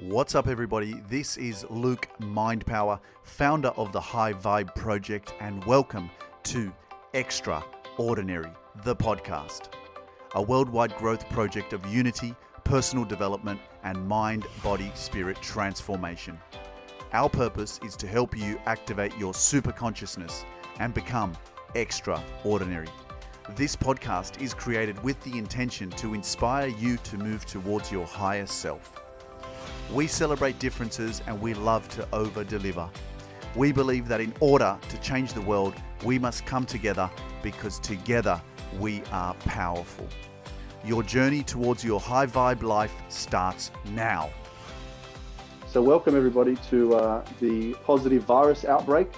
What's up, everybody? This is Luke Mindpower, founder of the High Vibe Project, and welcome to Extraordinary, the podcast, a worldwide growth project of unity, personal development, and mind body spirit transformation. Our purpose is to help you activate your super consciousness and become extraordinary. This podcast is created with the intention to inspire you to move towards your higher self. We celebrate differences and we love to over deliver. We believe that in order to change the world, we must come together because together we are powerful. Your journey towards your high vibe life starts now. So, welcome everybody to uh, the positive virus outbreak.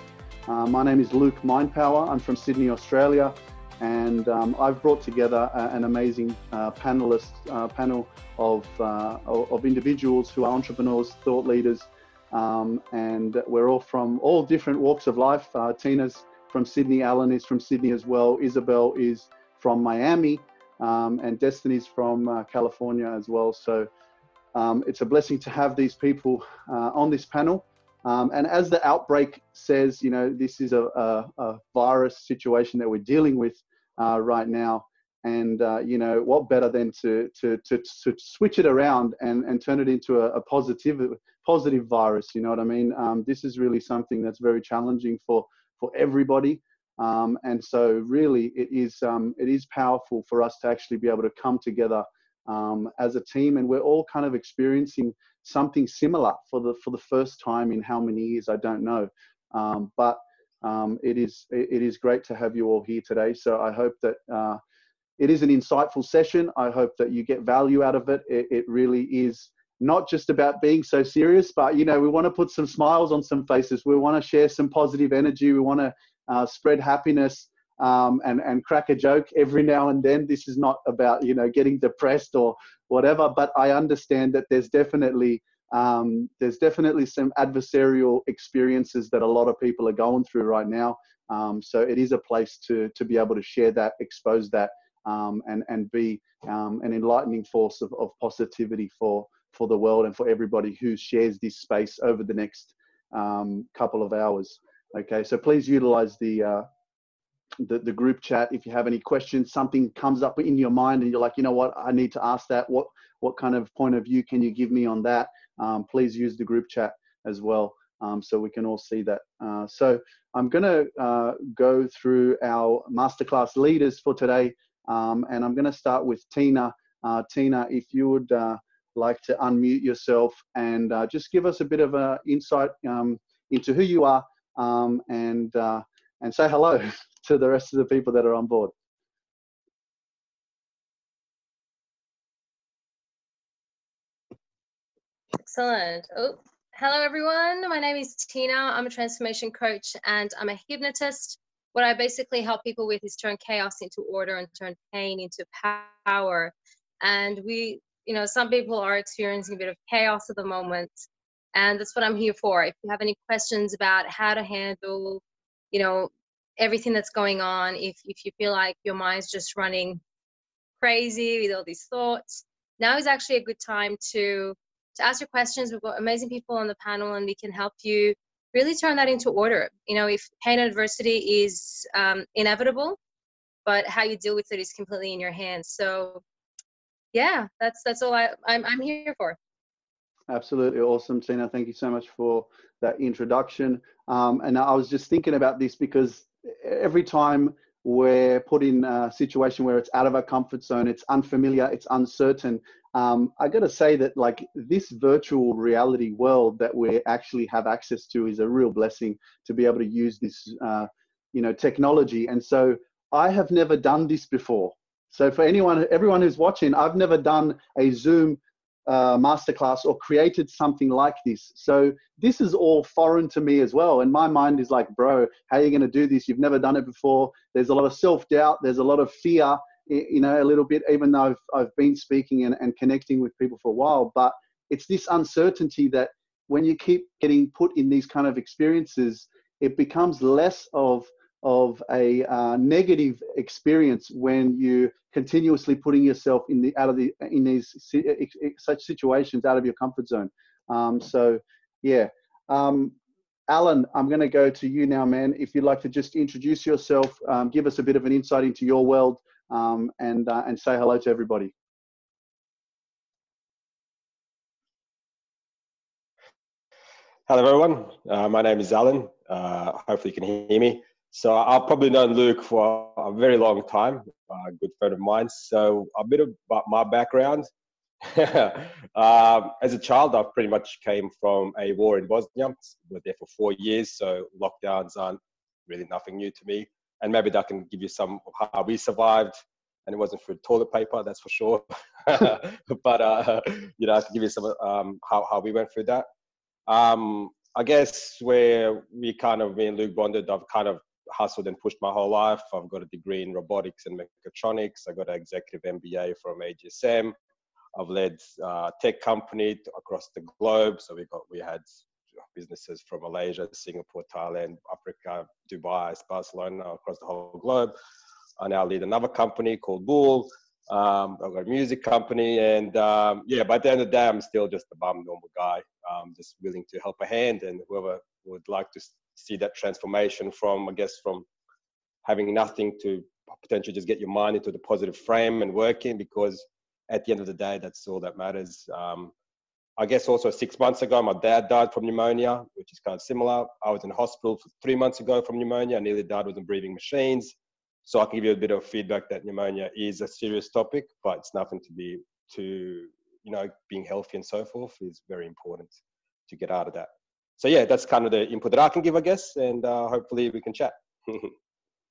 Uh, my name is Luke Mindpower. I'm from Sydney, Australia, and um, I've brought together a, an amazing uh, panelist uh, panel of, uh, of individuals who are entrepreneurs, thought leaders, um, and we're all from all different walks of life. Uh, Tina's from Sydney, Alen is from Sydney as well, Isabel is from Miami, um, and Destiny's from uh, California as well. So um, it's a blessing to have these people on this panel. Um, and as the outbreak says, you know, this is a, a, a virus situation that we're dealing with uh, right now. And uh, you know, what better than to, to to to switch it around and and turn it into a, a positive positive virus? You know what I mean? Um, this is really something that's very challenging for for everybody. Um, and so really it is um, it is powerful for us to actually be able to come together um, as a team and we're all kind of experiencing something similar for the for the first time in how many years I don't know um, but um, it is it is great to have you all here today so I hope that uh, it is an insightful session I hope that you get value out of it it, it really is not just about being so serious, but you know, we want to put some smiles on some faces. We want to share some positive energy. We want to uh, spread happiness um, and and crack a joke every now and then. This is not about you know getting depressed or whatever, but I understand that there's definitely um, there's definitely some adversarial experiences that a lot of people are going through right now. Um, so it is a place to to be able to share that, expose that, um, and and be um, an enlightening force of, of positivity for for the world and for everybody who shares this space over the next um, couple of hours. Okay, so please utilize the, uh, the, the group chat if you have any questions. Something comes up in your mind and you're like, you know what, I need to ask that. What what kind of point of view can you give me on that? Um, please use the group chat as well, um, so we can all see that. Uh, so I'm going to uh, go through our masterclass leaders for today, um, and I'm going to start with Tina. Uh, Tina, if you would uh, like to unmute yourself and uh, just give us a bit of an insight um, into who you are um, and uh, and say hello to the rest of the people that are on board. Excellent. Oh, hello everyone. My name is Tina. I'm a transformation coach and I'm a hypnotist. What I basically help people with is turn chaos into order and turn pain into power. And we you know, some people are experiencing a bit of chaos at the moment. And that's what I'm here for. If you have any questions about how to handle, you know, everything that's going on, if, if you feel like your mind's just running crazy with all these thoughts, now is actually a good time to ask your questions. We've got amazing people on the panel and we can help you really turn that into order. You know, if pain and adversity is um, inevitable, but how you deal with it is completely in your hands. So yeah, that's that's all I I'm I'm here for. Absolutely awesome, Tina. Thank you so much for that introduction. Um, and I was just thinking about this because every time we're put in a situation where it's out of our comfort zone, it's unfamiliar, it's uncertain. Um, I got to say that like this virtual reality world that we actually have access to is a real blessing to be able to use this, uh, you know, technology. And so I have never done this before. So for anyone, everyone who's watching, I've never done a Zoom uh, masterclass or created something like this. So this is all foreign to me as well. And my mind is like, bro, how are you going to do this? You've never done it before. There's a lot of self doubt. There's a lot of fear, you know, a little bit, even though I've, I've been speaking and, and connecting with people for a while. But it's this uncertainty that when you keep getting put in these kind of experiences, it becomes less of of a uh, negative experience when you continuously putting yourself in the out of the in these such situations out of your comfort zone. Um, so, yeah. Um, Alen, I'm going to go to you now, man. If you'd like to just introduce yourself, um, give us a bit of an insight into your world, um, and uh, and say hello to everybody. Hello, everyone. Uh, my name is Alen. Uh, hopefully, you can hear me. So I've probably known Luke for a very long time, a good friend of mine. So a bit about my background. um, as a child, I pretty much came from a war in Bosnia. We were there for four years, so lockdowns aren't really nothing new to me. And maybe that can give you some how we survived. And it wasn't for toilet paper, that's for sure. but uh, you know, I can give you some um, how how we went through that. Um, I guess where we kind of me and Luke bonded, I've kind of hustled and pushed my whole life. I've got a degree in robotics and mechatronics. I got an executive MBA from AGSM. I've led uh, tech company across the globe. So we got we had businesses from Malaysia, Singapore, Thailand, Africa, Dubai, Barcelona, across the whole globe. I now lead another company called Bull. Um, I've got a music company, and um, yeah, by the end of the day, I'm still just a bum, normal guy, um, just willing to help a hand, and whoever would like to see that transformation from, I guess, from having nothing to potentially just get your mind into the positive frame and working because at the end of the day, that's all that matters. Um, I guess also six months ago, my dad died from pneumonia, which is kind of similar. I was in hospital three months ago from pneumonia. I nearly died with the breathing machines. So I can give you a bit of feedback that pneumonia is a serious topic, but it's nothing to be to you know being healthy and so forth is very important to get out of that so yeah, that's kind of the input that I can give, I guess, and uh, hopefully we can chat. there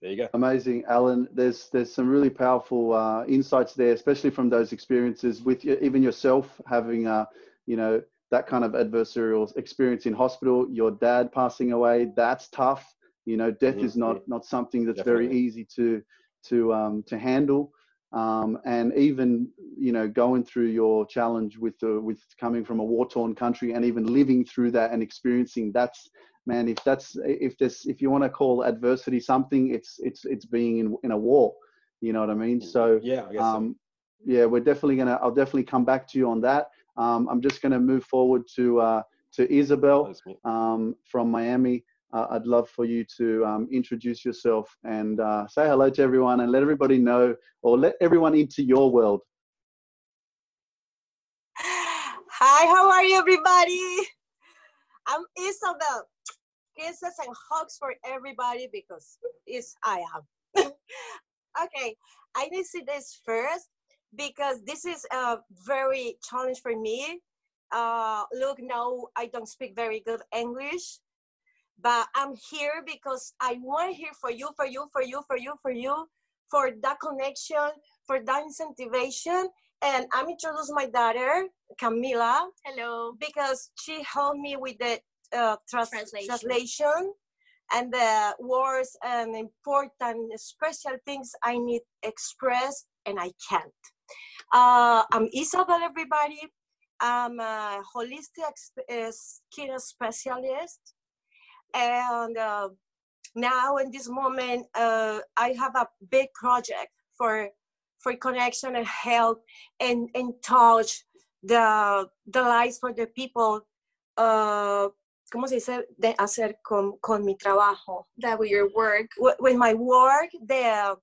you go. Amazing, Alen. There's there's some really powerful uh, insights there, especially from those experiences with even yourself having, uh, you know, that kind of adversarial experience in hospital. Your dad passing away, that's tough. You know, death mm-hmm. is not not something that's Definitely. very easy to to um, to handle um, and even you know going through your challenge with the, with coming from a war torn country and even living through that and experiencing that's man if that's if this if you want to call adversity something it's it's it's being in, in a war you know what i mean so yeah um, so. yeah we're definitely gonna i'll definitely come back to you on that um, i'm just gonna move forward to uh to isabel um, from miami uh, I'd love for you to um, introduce yourself and uh, say hello to everyone and let everybody know or let everyone into your world. Hi, how are you, everybody? I'm Isabel. Kisses and hugs for everybody because it's I am. okay, I need to see this first because this is a very challenge for me. Uh, look, now I don't speak very good English, but I'm here because I want here for you, for you, for you, for you, for you, for that connection, for that incentivation. And I'm introducing my daughter, Camila. Hello. Because she helped me with the uh, trans- translation. translation and the words and important special things I need express and I can't. Uh, I'm Isabel, everybody. I'm a holistic uh, skin specialist and uh, now in this moment uh, i have a big project for for connection and help and and touch the the lives for the people uh, ¿cómo se dice? De hacer con, con mi trabajo. That with your work. With, with my work, the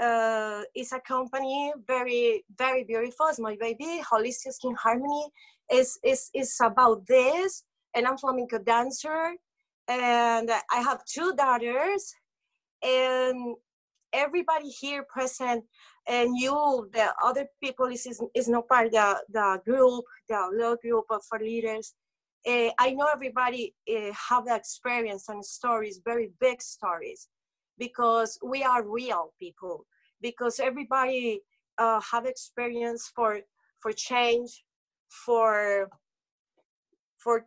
uh, is a company very very beautiful. It's my baby, Holistic Skin Harmony. is is is about this, and I'm flamenco dancer, and I have two daughters, and everybody here present, and you, the other people, is, is, is not part of the, the group, the little group of for leaders. Uh, I know everybody uh, have the experience and stories, very big stories, because we are real people. Because everybody uh, have experience for for change, for for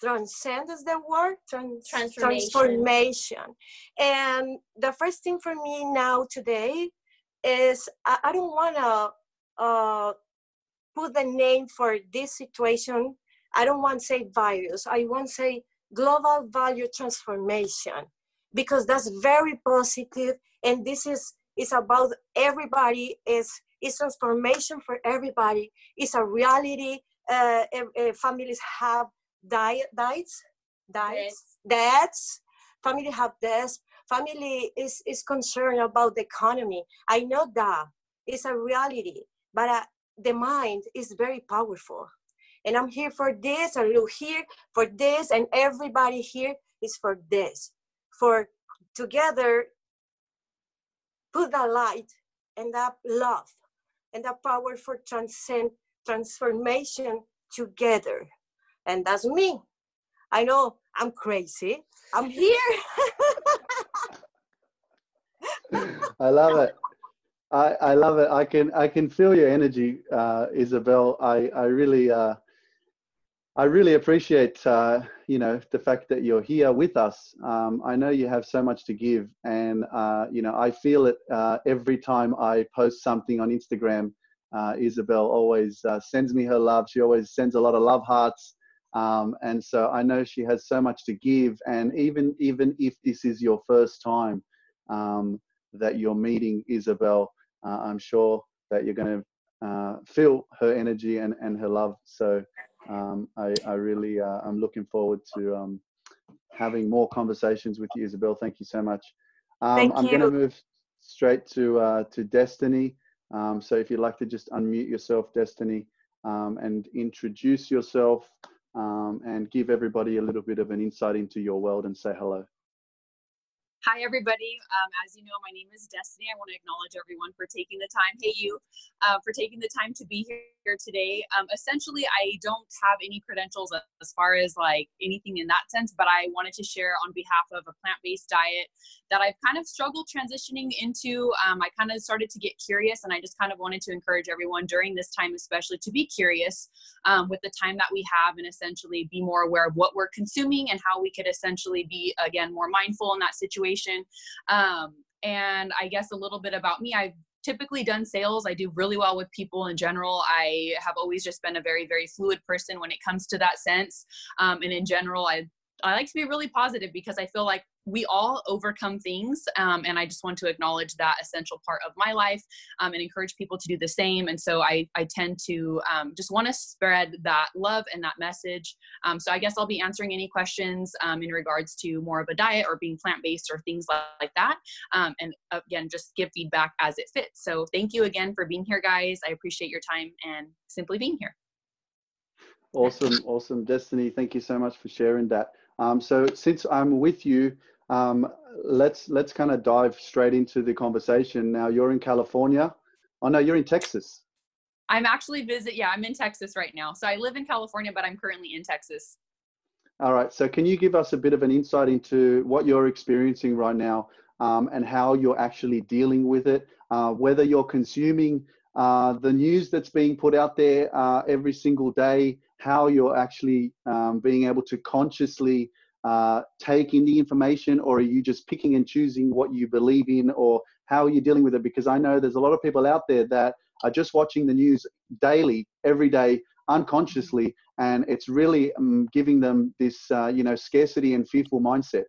transcends the word trans- transformation. transformation and the first thing for me now today is i, I don't want to uh, put the name for this situation i don't want to say virus i want to say global value transformation because that's very positive and this is is about everybody is is transformation for everybody it's a reality uh, uh, families have diet, diets, diets, debts. Family have debts. Family is, is concerned about the economy. I know that it's a reality, but uh, the mind is very powerful. And I'm here for this, and you here for this, and everybody here is for this. For together, put that light and that love and that power for transcend transformation together. And that's me. I know I'm crazy. I'm here. I love it. I, I love it. I can I can feel your energy, uh, Isabel. I I really uh, I really appreciate uh, you know the fact that you're here with us. Um, I know you have so much to give, and uh, you know I feel it uh, every time I post something on Instagram. Uh, Isabel always uh, sends me her love. She always sends a lot of love hearts, um, and so I know she has so much to give. And even even if this is your first time um, that you're meeting Isabel, uh, I'm sure that you're going to feel her energy and and her love. So um, I, I, really uh, I'm looking forward to um, having more conversations with you, Isabel. Thank you so much. Um, Thank I'm going to move straight to uh, to Destiny. Um, so if you'd like to just unmute yourself, Destiny, um, and introduce yourself um, and give everybody a little bit of an insight into your world and say hello. Hi, everybody. Um, as you know, my name is Destiny. I want to acknowledge everyone for taking the time, hey, you, uh, for taking the time to be here today. Um, essentially, I don't have any credentials as far as like anything in that sense, but I wanted to share on behalf of a plant based diet that I've kind of struggled transitioning into. Um, I kind of started to get curious, and I just kind of wanted to encourage everyone during this time, especially to be curious um, with the time that we have and essentially be more aware of what we're consuming and how we could essentially be, again, more mindful in that situation um, and I guess a little bit about me. I've typically done sales. I do really well with people in general. I have always just been a very, very fluid person when it comes to that sense. Um, and in general, I I like to be really positive because I feel like we all overcome things. Um, and I just want to acknowledge that essential part of my life um, and encourage people to do the same. And so I, I tend to um, just want to spread that love and that message. Um, so I guess I'll be answering any questions um, in regards to more of a diet or being plant based or things like, that. Um, and again, just give feedback as it fits. So thank you again for being here, guys. I appreciate your time and simply being here. Awesome, awesome, Destiny. Thank you so much for sharing that. Um, so since I'm with you, um, let's let's kind of dive straight into the conversation. Now you're in California. Oh no, you're in Texas. I'm actually visit. Yeah, I'm in Texas right now. So I live in California, but I'm currently in Texas. All right. So can you give us a bit of an insight into what you're experiencing right now um, and how you're actually dealing with it? Uh, whether you're consuming uh, the news that's being put out there uh, every single day, how you're actually um, being able to consciously uh, take in the information, or are you just picking and choosing what you believe in, or how are you dealing with it? Because I know there's a lot of people out there that are just watching the news daily, every day, unconsciously, and it's really um, giving them this, uh, you know, scarcity and fearful mindset.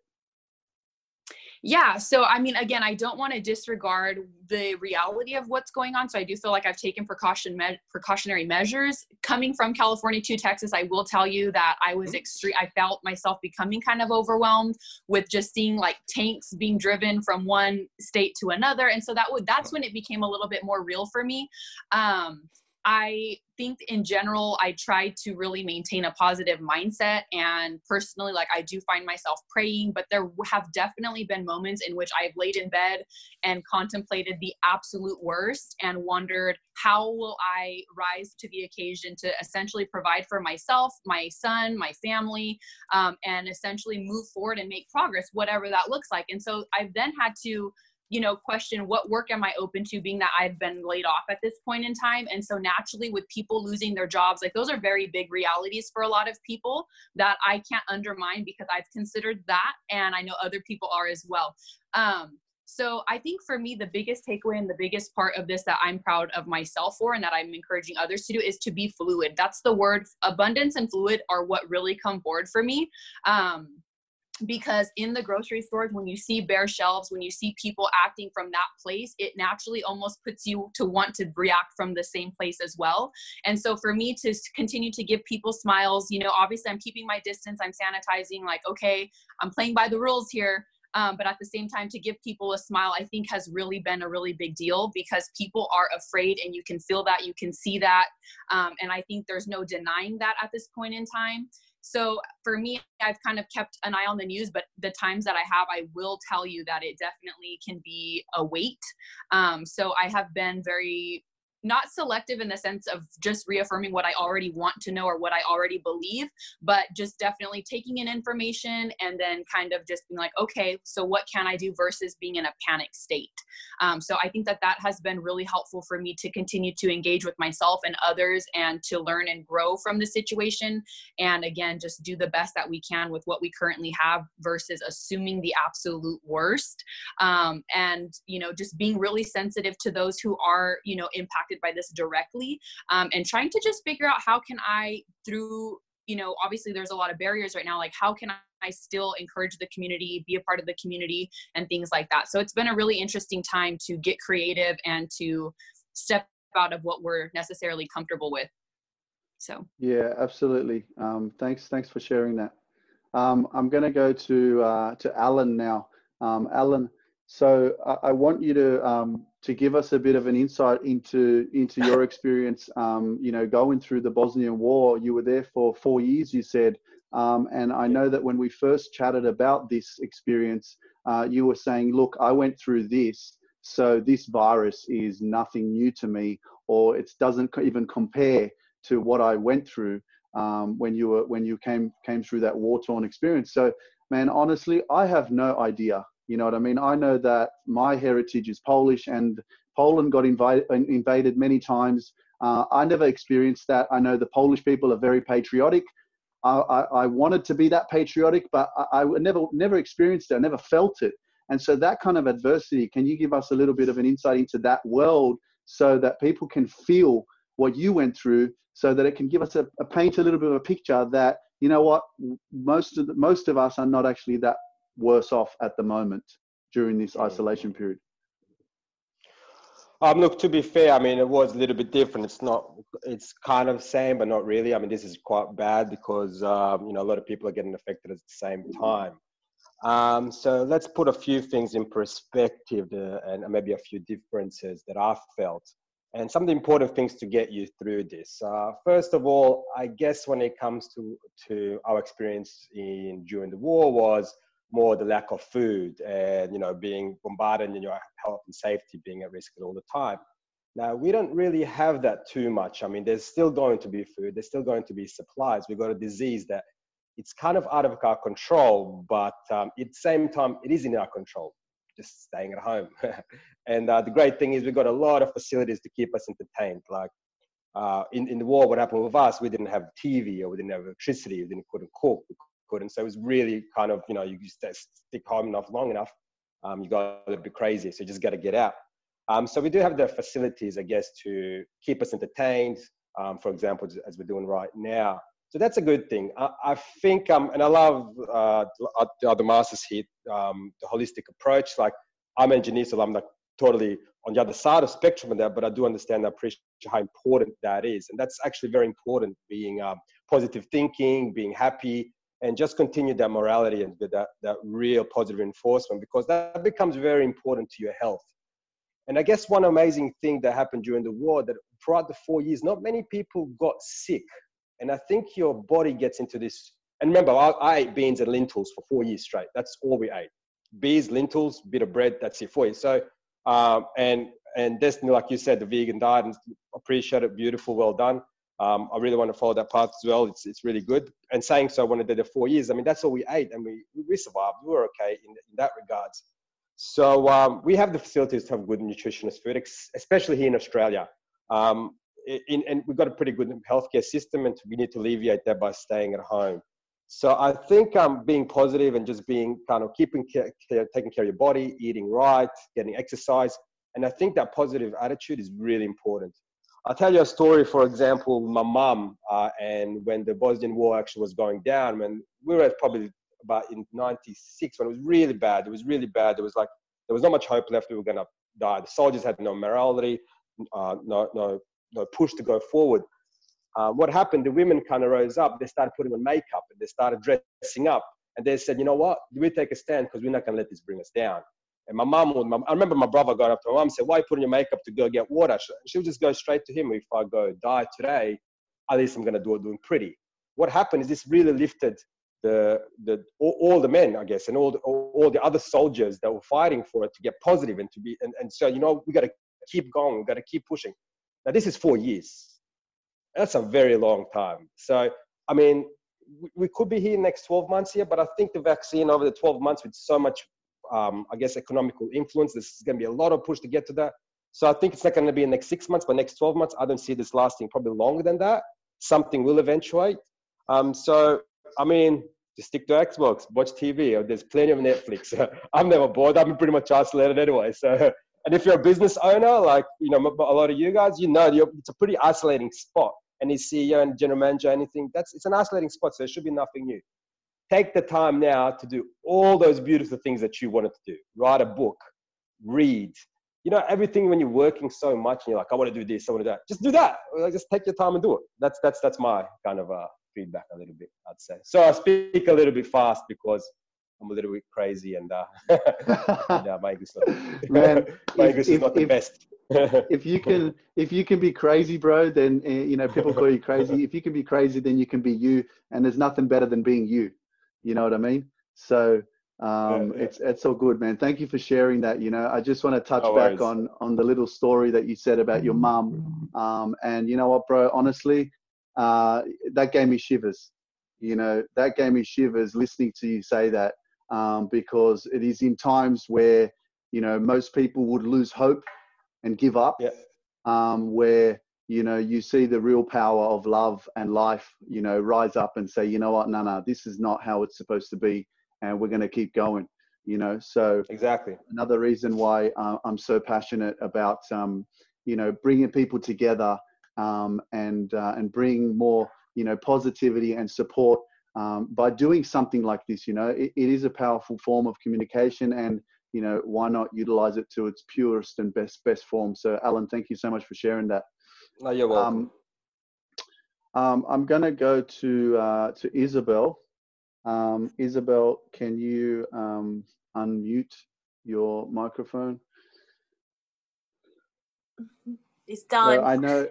Yeah. So, I mean, again, I don't want to disregard the reality of what's going on. So, I do feel like I've taken precaution me- precautionary measures. Coming from California to Texas, I will tell you that I was extreme. I felt myself becoming kind of overwhelmed with just seeing like tanks being driven from one state to another, and so that would that's when it became a little bit more real for me. Um, I think in general, I try to really maintain a positive mindset. And personally, like I do find myself praying, but there have definitely been moments in which I've laid in bed and contemplated the absolute worst and wondered how will I rise to the occasion to essentially provide for myself, my son, my family, um, and essentially move forward and make progress, whatever that looks like. And so I've then had to you know question what work am i open to being that i've been laid off at this point in time and so naturally with people losing their jobs like those are very big realities for a lot of people that i can't undermine because i've considered that and i know other people are as well um, so I think for me, the biggest takeaway and the biggest part of this that I'm proud of myself for and that I'm encouraging others to do is to be fluid. That's the word. Abundance and fluid are what really come forward for me. Um, because in the grocery stores when you see bare shelves when you see people acting from that place it naturally almost puts you to want to react from the same place as well. And so for me to continue to give people smiles you know obviously i'm keeping my distance i'm sanitizing like okay i'm playing by the rules here um, but at the same time to give people a smile i think has really been a really big deal because people are afraid and you can feel that you can see that um, and i think there's no denying that at this point in time so for me, I've kind of kept an eye on the news, but the times that I have, I will tell you that it definitely can be a weight. Um, so I have been very not selective in the sense of just reaffirming what I already want to know or what I already believe, but just definitely taking in information and then kind of just being like, okay, so what can I do versus being in a panic state. Um, so I think that that has been really helpful for me to continue to engage with myself and others and to learn and grow from the situation. And again, just do the best that we can with what we currently have versus assuming the absolute worst. Um, and, you know, just being really sensitive to those who are, you know, impacted by this directly um, and trying to just figure out how can i through you know obviously there's a lot of barriers right now like how can i still encourage the community be a part of the community and things like that. So it's been a really interesting time to get creative and to step out of what we're necessarily comfortable with. So. Yeah absolutely. Um, thanks thanks for sharing that. Um, i'm going to go to uh, to alen now. Um, alen so I, I want you to um, to give us a bit of an insight into into your experience. Um, you know, going through the Bosnian War, you were there for four years. You said, um, and I know that when we first chatted about this experience, uh, you were saying, "Look, I went through this, so this virus is nothing new to me, or it doesn't even compare to what I went through um, when you were when you came came through that war torn experience." So, man, honestly, I have no idea you know what I mean? I know that my heritage is Polish and Poland got invited, invaded many times. Uh, I never experienced that. I know the Polish people are very patriotic. I, I, I wanted to be that patriotic, but I, I, never never experienced it. I never felt it. And so that kind of adversity, can you give us a little bit of an insight into that world so that people can feel what you went through so that it can give us a, a paint a little bit of a picture that, you know what, most of the, most of us are not actually that worse off at the moment during this isolation period? Um, look, to be fair, I mean, it was a little bit different. It's not, it's kind of same, but not really. I mean, this is quite bad because, um, you know, a lot of people are getting affected at the same time. Um, so let's put a few things in perspective to, and maybe a few differences that I've felt and some of the important things to get you through this. Uh, first of all, I guess when it comes to, to our experience in during the war was more the lack of food and you know being bombarded and your health and safety being at risk all the time. Now we don't really have that too much. I mean there's still going to be food. There's still going to be supplies. We've got a disease that it's kind of out of our control but um, at the same time it is in our control just staying at home. And uh, the great thing is we've got a lot of facilities to keep us entertained. Like uh, in, in the war, what happened with us, we didn't have TV or we didn't have electricity, we didn't couldn't cook, we couldn't. So it was really kind of, you know, you just stick home enough long enough, um, you got a bit crazy. So you just got to get out. Um, so we do have the facilities, I guess, to keep us entertained. Um, for example, as we're doing right now. So that's a good thing. I, I think, um, and I love uh, the other masters here, um, the holistic approach. Like I'm an engineer, so I'm like totally on the other side of spectrum of that, but I do understand and appreciate how important that is. And that's actually very important, being um, positive thinking, being happy, and just continue that morality and that, that real positive reinforcement because that becomes very important to your health. And I guess one amazing thing that happened during the war that throughout the four years, not many people got sick. And I think your body gets into this. And remember, I, I ate beans and lentils for four years straight. That's all we ate. Beans, lentils, bit of bread. That's it for you. So, um, and and Destiny, like you said, the vegan diet, and appreciate it. Beautiful, well done. Um, I really want to follow that path as well. It's, it's really good. And saying so when I did the four years, I mean, that's all we ate and we, we survived. We were okay in, in that regards. So um, we have the facilities to have good nutritionist food, especially here in Australia. Um, in, and we've got a pretty good healthcare system and we need to alleviate that by staying at home. So I think um, being positive and just being kind of keeping care, taking care of your body, eating right, getting exercise. And I think that positive attitude is really important. I'll tell you a story, for example, my mom, uh, and when the Bosnian War actually was going down, when we were probably about in '96 when it was really bad, it was really bad. There was like there was not much hope left. We were going to die. The soldiers had no morality, uh, no no no push to go forward. Uh, what happened? The women kind of rose up. They started putting on makeup and they started dressing up. And they said, you know what? We take a stand because we're not going to let this bring us down. And my mom would, my, I remember my brother got up to my mom and said, why are you putting your makeup to go get water? She would just go straight to him. If I go die today, at least I'm going to do it doing pretty. What happened is this really lifted the, the, all, all the men, I guess, and all the, all, all the other soldiers that were fighting for it to get positive and to be, and, and so, you know, we got to keep going. We got to keep pushing. Now, this is four years. That's a very long time. So, I mean, we could be here next 12 months here, but I think the vaccine over the 12 months with so much um, I guess, economical influence. This is going to be a lot of push to get to that. So I think it's not going to be in the next six months, but next 12 months, I don't see this lasting probably longer than that. Something will eventuate. Um, so, I mean, just stick to Xbox, watch TV. There's plenty of Netflix. I'm never bored. I'm pretty much isolated anyway. So, and if you're a business owner, like, you know, a lot of you guys, you know, it's a pretty isolating spot. Any CEO and general manager, anything, that's, it's an isolating spot. So there should be nothing new take the time now to do all those beautiful things that you wanted to do. Write a book read. You know everything when you're working so much and you're like i want to do this i want to do that. Just do that. Like, just take your time and do it. That's that's that's my kind of uh, feedback a little bit i'd say. So i speak a little bit fast because i'm a little bit crazy and, uh, and uh, my english, not, Man, my if, english if, is not the if, best. if you can if you can be crazy bro then uh, you know people call you crazy. If you can be crazy then you can be you and there's nothing better than being you you know what I mean? So um, yeah, yeah. it's it's all good, man. Thank you for sharing that. You know, I just want to touch no back on on the little story that you said about your mum. Um, and you know what, bro? Honestly, uh, that gave me shivers. You know, that gave me shivers listening to you say that um, because it is in times where you know most people would lose hope and give up. Yeah. Um, where you know you see the real power of love and life you know rise up and say you know what? No no this is not how it's supposed to be and we're going to keep going you know? So exactly. another reason why uh, i'm so passionate about um, you know bringing people together um, and uh, and bring more you know positivity and support um, by doing something like this you know? It, it is a powerful form of communication and you know why not utilize it to its purest and best best form? So alen thank you so much for sharing that no, you're welcome. Um, um, I'm going to go to uh, to Isabel. Um, Isabel, can you um, unmute your microphone? It's done. So I know,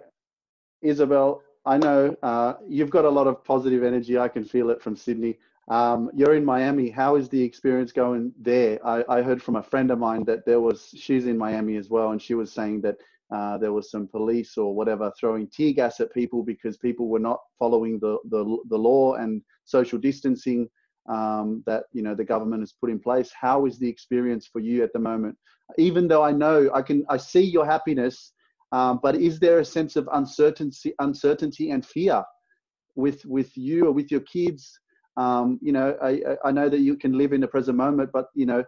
Isabel. I know uh, you've got a lot of positive energy. I can feel it from Sydney. Um, you're in Miami. How is the experience going there? I, I, heard from a friend of mine that there was. She's in Miami as well, and she was saying that uh, there was some police or whatever throwing tear gas at people because people were not following the, the, the law and social distancing um, that you know the government has put in place. How is the experience for you at the moment? Even though I know I can, I see your happiness, um, but is there a sense of uncertainty, uncertainty and fear with with you or with your kids? Um, you know, I, I know that you can live in the present moment, but you know,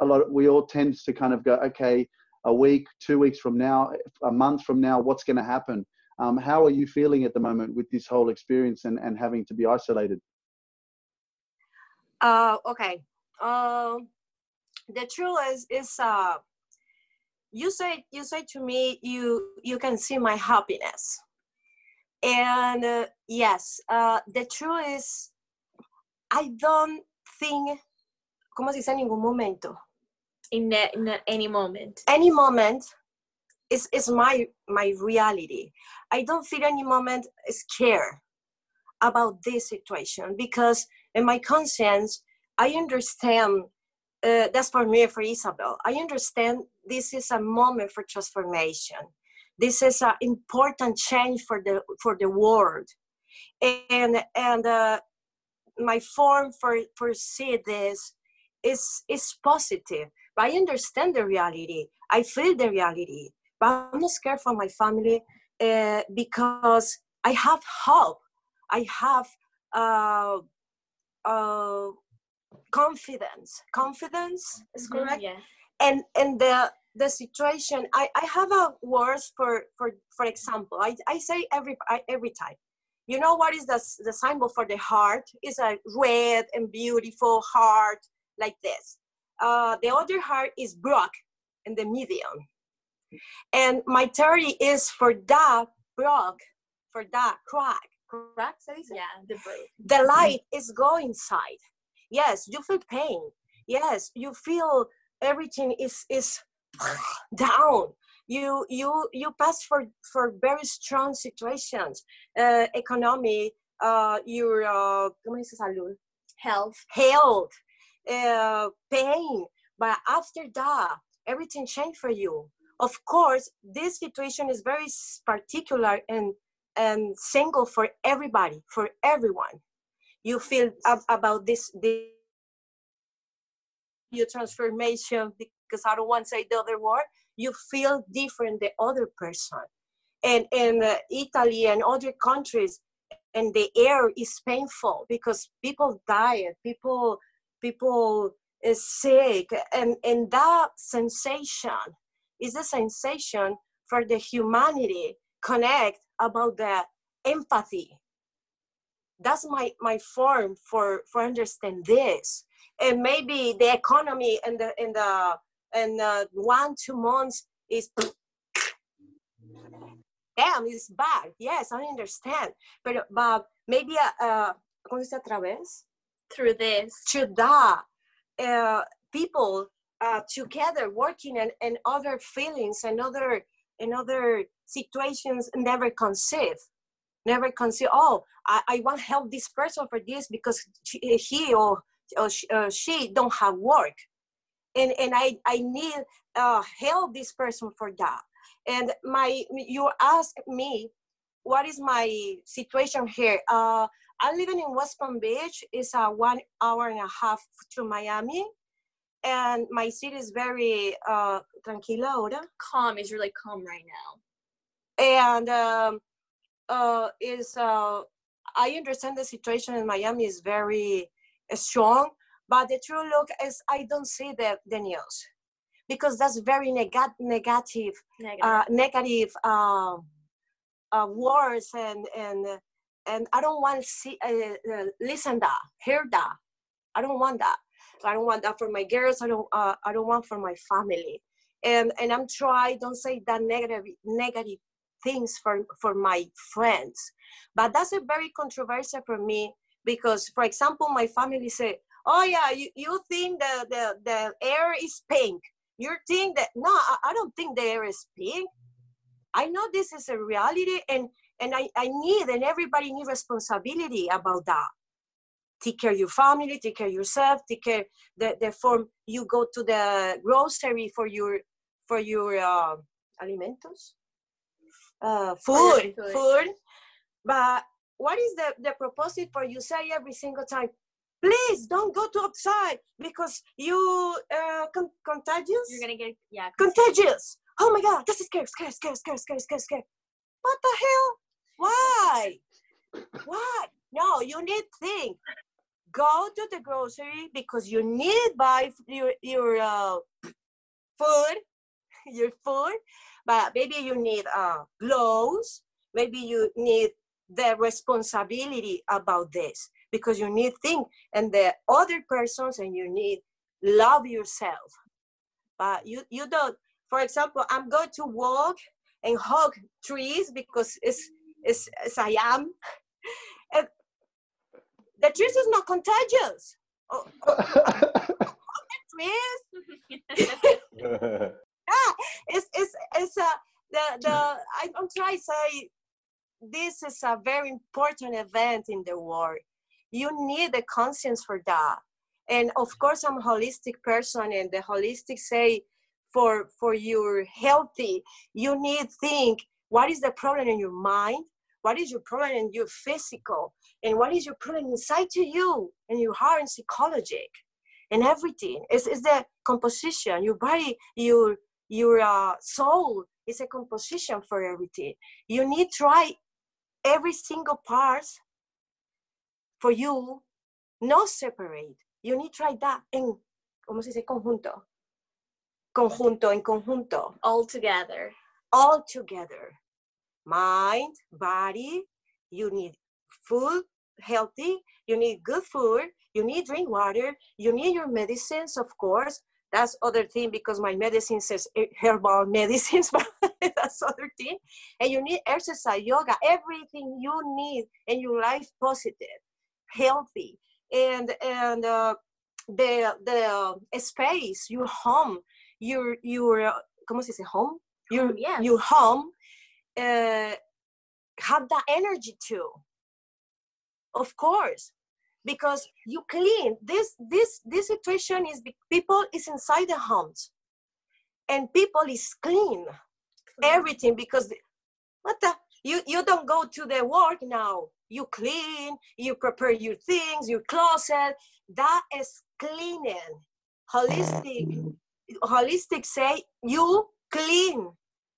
a lot we all tend to kind of go, okay, a week, two weeks from now, a month from now, what's going to happen? Um, how are you feeling at the moment with this whole experience and, and having to be isolated? Uh, okay. Uh, the truth is, is uh, you say you say to me, you you can see my happiness, and uh, yes, uh, the truth is, I don't think, ¿cómo se dice en ningún momento? In, the, in any moment. Any moment is is my my reality. I don't feel any moment is scared about this situation because in my conscience i understand uh, that's for me for isabel. I understand this is a moment for transformation. This is an important change for the for the world. And and uh, my form for for see this is is positive I understand the reality. I feel the reality. But I'm not scared for my family uh, because I have hope. I have uh, uh, confidence. Confidence is mm-hmm, correct. Yes. And and the the situation. I, I have a words for for for example. I, I say every I, every time. you know what is the, the symbol for the heart? It's a red and beautiful heart like this. Uh, the other heart is broke in the medium. And my theory is for that broke, for that crack, crack? Yeah, the broke. the light is going inside yes you feel pain yes you feel everything is is down you you you pass for for very strong situations uh, economy uh your uh. Health. health uh, pain but after that everything changed for you. Of course this situation is very particular and and single for everybody for everyone. You feel ab- about this, this your transformation because i don't want to say the other word you feel different the other person. And in uh, italy and other countries and the air is painful because people die people people is sick and and that sensation is a sensation for the humanity connect about the empathy. That's my my form for for understand this. And maybe the economy and the in the and uh, one two months is damn it's bad. Yes i understand. But but maybe uh, uh ¿cómo se dice otra vez? Through this. to the uh, people uh, together working and, and other feelings and other and other situations never conceive never conceive oh i, I want to help this person for this because she, he or, or she, uh, she don't have work and and i i need uh, help this person for that and my you ask me what is my situation here uh, i'm living in west palm beach it's a one hour and a half to miami and my city is very uh, tranquila ahora Calm is really calm right now. and um, uh, is uh, I understand the situation in Miami is very uh, strong, but the true look is I don't see the, the news because that's very nega- negative, Negative. uh, negative uh, uh, words and and and I don't want to see uh, uh, listen that hear that. I don't want that. I don't want that for my girls. I don't. Uh, I don't want for my family. And and I'm trying. Don't say that negative negative things for for my friends but that's a very controversial for me because for example my family say oh yeah you, you think the, the the air is pink you think that no I, I don't think the air is pink i know this is a reality and and i, I need and everybody need responsibility about that take care of your family take care of yourself take care the, the form you go to the grocery for your for your uh, alimentos uh, food, food, food. But what is the, the proposal for you say every single time? Please don't go to outside because you uh, con- contagious. You're gonna get yeah. contagious. Oh my God, this is scary, scary, scary, scary, scary, scary, scary. What the hell? Why? Why? No, you need think. Go to the grocery because you need buy your your uh, food, your food. But maybe you need uh, gloves. Maybe you need the responsibility about this because you need think and the other persons and you need love yourself. But you you don't. For example, I'm going to walk and hug trees because it's it's as I am. And the truth is not contagious. Oh, trees ah, it's it's it's a the the I, I'm trying to say this is a very important event in the world. You need a conscience for that. And of course I'm a holistic person and the holistic say for for your healthy, you need think what is the problem in your mind, what is your problem in your physical, and what is your problem inside to you and your heart and psychologic and everything. It's, it's the composition, your body, your your uh, soul is a composition for everything. You need try every single part for you, not separate. You need try that en, ¿cómo se dice? Conjunto. Conjunto, en conjunto. All together. All together. Mind, body, you need food healthy you need good food you need drink water you need your medicines of course. That's other thing because my medicine says herbal medicines but that's other thing. And you need exercise yoga everything you need and your life positive healthy. And and uh, the the uh, space your home your your uh, ¿cómo se dice? Home? Your Home, yes. your home uh, have that energy too. Of course because you clean this this this situation is people is inside the homes and people is clean everything because what the you you don't go to the work now. You clean you prepare your things your closet. That is cleaning. Holistic holistic say you clean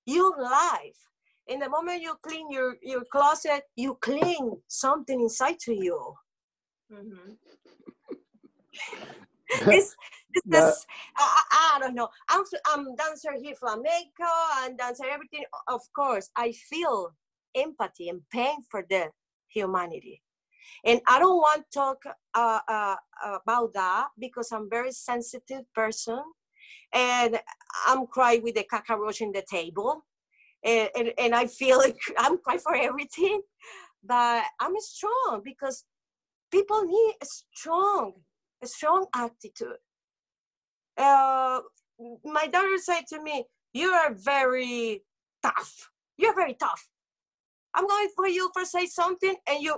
your life in the moment you clean your your closet you clean something inside to you Mhm. it's, it's That- this, I, I don't know. I'm I'm dancer here flamenco and dancer everything. Of course, I feel empathy and pain for the humanity, and I don't want to talk uh, uh, about that because I'm very sensitive person, and I'm crying with the cockroach in the table, and, and, and I feel like I'm crying for everything, but I'm strong because people need a strong a strong attitude. Uh, my daughter said to me, "You are very tough. You're very tough. I'm going for you for say something, and you."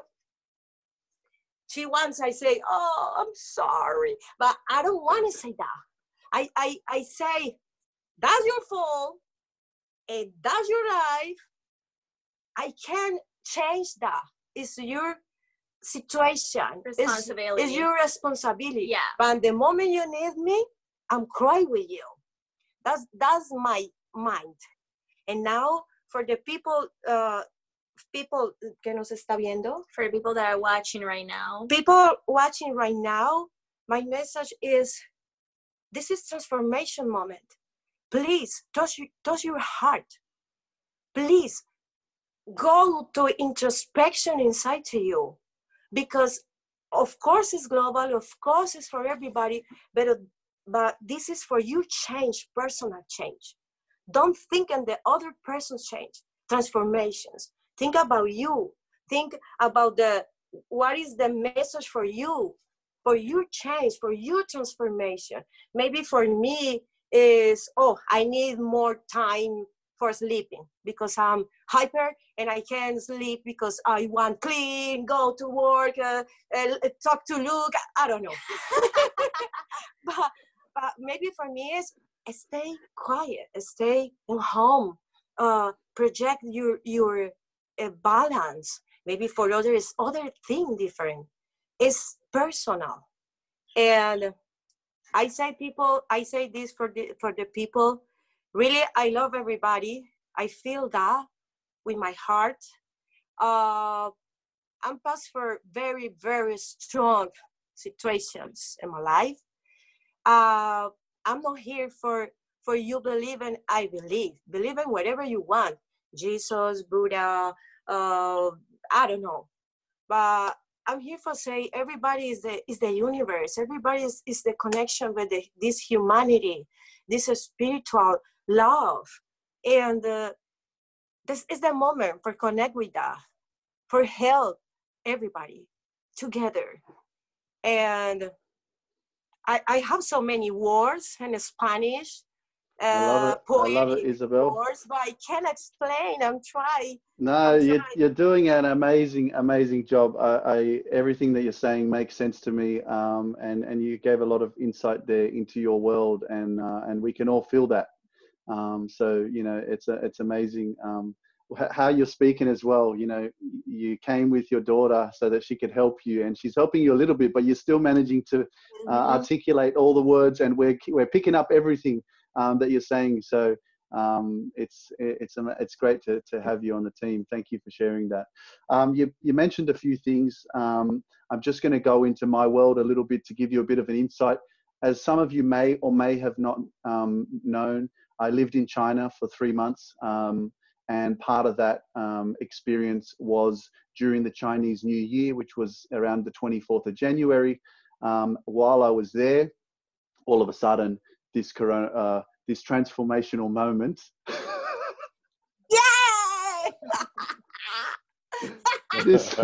She wants I say, "Oh, I'm sorry," but I don't want to say that. I I I say, "That's your fault, and that's your life. I can't change that. It's your situation. It's- Responsibility. It's your responsibility. Yeah. But the moment you need me, I'm crying with you. That's that's my mind. And now for the people, uh, people que nos está viendo, For people that are watching right now. people watching right now, my message is: this is transformation moment. Please touch your, touch your heart. Please go to introspection inside to you, because of course it's global, of course it's for everybody, but but this is for you change, personal change. Don't think on the other person's change, transformations. Think about you. Think about the what is the message for you, for your change, for your transformation. Maybe for me is oh, I need more time for sleeping because I'm hyper and I can't sleep because I want clean, go to work, uh, uh, talk to Luke. I don't know. but, but maybe for me is stay quiet, stay in home, uh, project your your uh, balance. Maybe for others, other thing different. It's personal, and I say people. I say this for the for the people. Really, I love everybody. I feel that with my heart. Uh, I'm past for very very strong situations in my life. Uh, I'm not here for for you believe and I believe. Believe in whatever you want. Jesus, Buddha, uh, I don't know. But I'm here for say everybody is the is the universe. Everybody is, is the connection with the, this humanity, this spiritual love, and uh, this is the moment for connect with that, for help everybody together, and I, I have so many words in Spanish. Uh, I love it. I love it, poetic Isabel. words, but I can't explain. I'm trying. No, I'm you're, trying. you're doing an amazing, amazing job. I, I, everything that you're saying makes sense to me, um, and and you gave a lot of insight there into your world, and uh, and we can all feel that. Um, so you know, it's a, it's amazing um, how you're speaking as well. You know, you came with your daughter so that she could help you, and she's helping you a little bit, but you're still managing to uh, Mhm. articulate all the words, and we're we're picking up everything um, that you're saying. So um, it's it's it's great to, to have you on the team. Thank you for sharing that. Um, you you mentioned a few things. Um, I'm just going to go into my world a little bit to give you a bit of an insight. As some of you may or may have not um, known, I lived in China for three months, um, and part of that um, experience was during the Chinese New Year, which was around the 24th of January. While I was there, all of a sudden, this corona, uh, this transformational moment. Yay! this,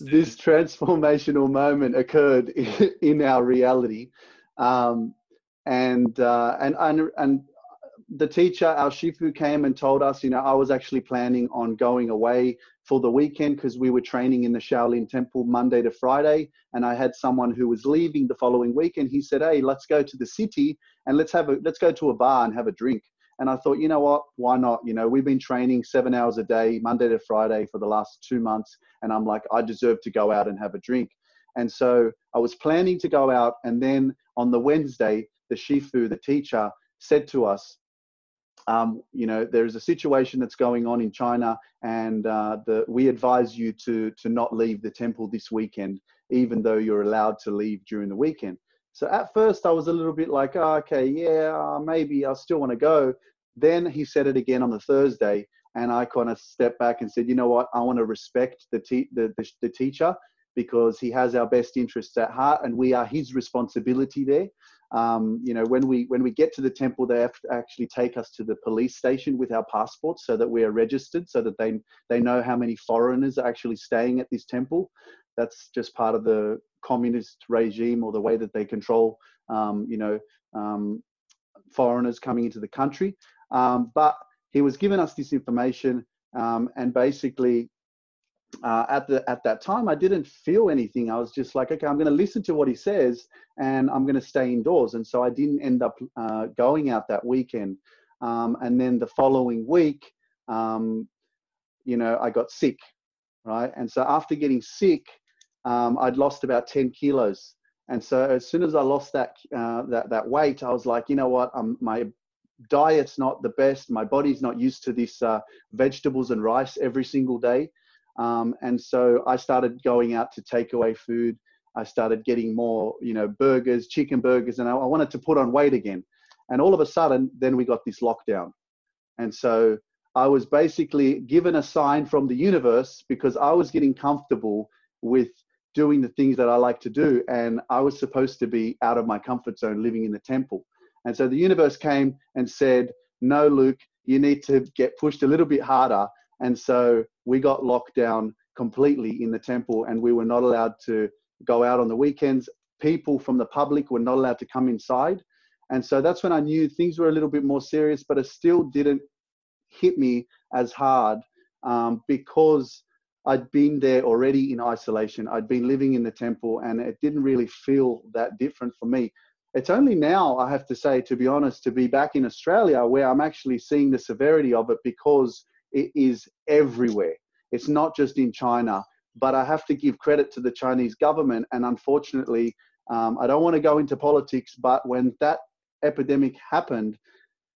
this transformational moment occurred in, in our reality, um, and, uh, and and and the teacher, our shifu, came and told us, you know, I was actually planning on going away for the weekend because we were training in the Shaolin Temple Monday to Friday, and I had someone who was leaving the following weekend. He said, "Hey, let's go to the city and let's have a let's go to a bar and have a drink." And I thought, you know what? Why not? You know, we've been training seven hours a day, Monday to Friday, for the last two months, and I'm like, I deserve to go out and have a drink. And so I was planning to go out, and then on the Wednesday, the shifu, the teacher, said to us, um, you know, there's a situation that's going on in China, and uh, the, we advise you to to not leave the temple this weekend, even though you're allowed to leave during the weekend. So at first, I was a little bit like, oh, okay, yeah, uh, maybe I still want to go. Then he said it again on the Thursday, and I kind of stepped back and said, you know what, I want to respect the, te- the, the, the teacher because he has our best interests at heart, and we are his responsibility there. Um, you know, when we when we get to the temple, they have to actually take us to the police station with our passports so that we are registered, so that they they know how many foreigners are actually staying at this temple. That's just part of the communist regime or the way that they control, um, you know, um, foreigners coming into the country. Um, but he was giving us this information, um, and basically uh, at the at that time I didn't feel anything. I was just like, okay, I'm going to listen to what he says, and I'm going to stay indoors. And so I didn't end up uh, going out that weekend. Um, and then the following week, um, you know, I got sick, right? And so after getting sick, um, I'd lost about 10 kilos. And so as soon as I lost that uh, that that weight, I was like, you know what, um, my diet's not the best. My body's not used to this uh, vegetables and rice every single day. Um, and so I started going out to take away food. I started getting more, you know, burgers, chicken burgers, and I, I wanted to put on weight again. And all of a sudden, then we got this lockdown. And so I was basically given a sign from the universe because I was getting comfortable with doing the things that I like to do. And I was supposed to be out of my comfort zone living in the temple. And so the universe came and said, No, Luke, you need to get pushed a little bit harder and so we got locked down completely in the temple and we were not allowed to go out on the weekends. People from the public were not allowed to come inside. And so that's when I knew things were a little bit more serious, but it still didn't hit me as hard um, because I'd been there already in isolation. I'd been living in the temple and it didn't really feel that different for me. It's only now, I have to say, to be honest, to be back in Australia where I'm actually seeing the severity of it because it is everywhere. It's not just in China, but I have to give credit to the Chinese government. And unfortunately, um, I don't want to go into politics, but when that epidemic happened,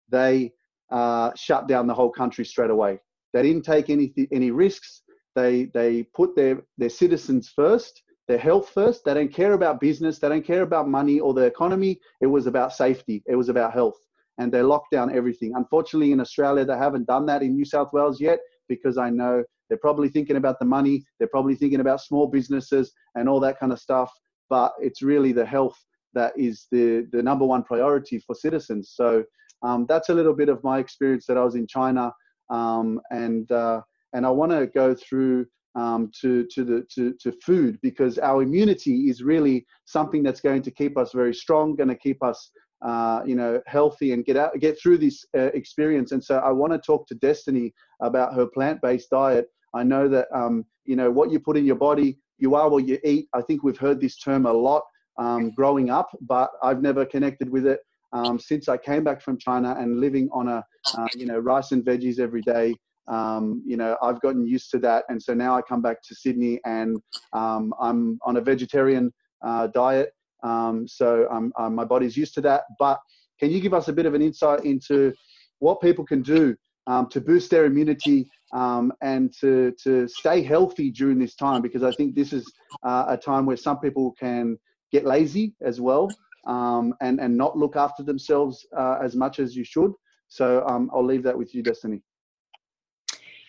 they uh, shut down the whole country straight away. They didn't take any any risks. They they put their their citizens first, their health first. They don't care about business. They don't care about money or the economy. It was about safety. It was about health and they lock down everything. Unfortunately, in Australia, they haven't done that in New South Wales yet because I know they're probably thinking about the money, they're probably thinking about small businesses and all that kind of stuff. But it's really the health that is the, the number one priority for citizens. So um, that's a little bit of my experience that I was in China. Um, and, uh, and I want to go through um, to, to, the, to, to food because our immunity is really something that's going to keep us very strong, going to keep us uh, you know, healthy and get out, get through this uh, experience. And so I want to talk to Destiny about her plant-based diet. I know that, um, you know, what you put in your body, you are what you eat. I think we've heard this term a lot um, growing up, but I've never connected with it um, since I came back from China and living on a, uh, you know, rice and veggies every day. Um, you know, I've gotten used to that, and so now I come back to Sydney and um, I'm on a vegetarian uh, diet, um, so um, um, my body's used to that. But can you give us a bit of an insight into what people can do um, to boost their immunity um, and to, to stay healthy during this time? Because I think this is uh, a time where some people can get lazy as well um, and, and not look after themselves uh, as much as you should. So I'll leave that with you, Destiny.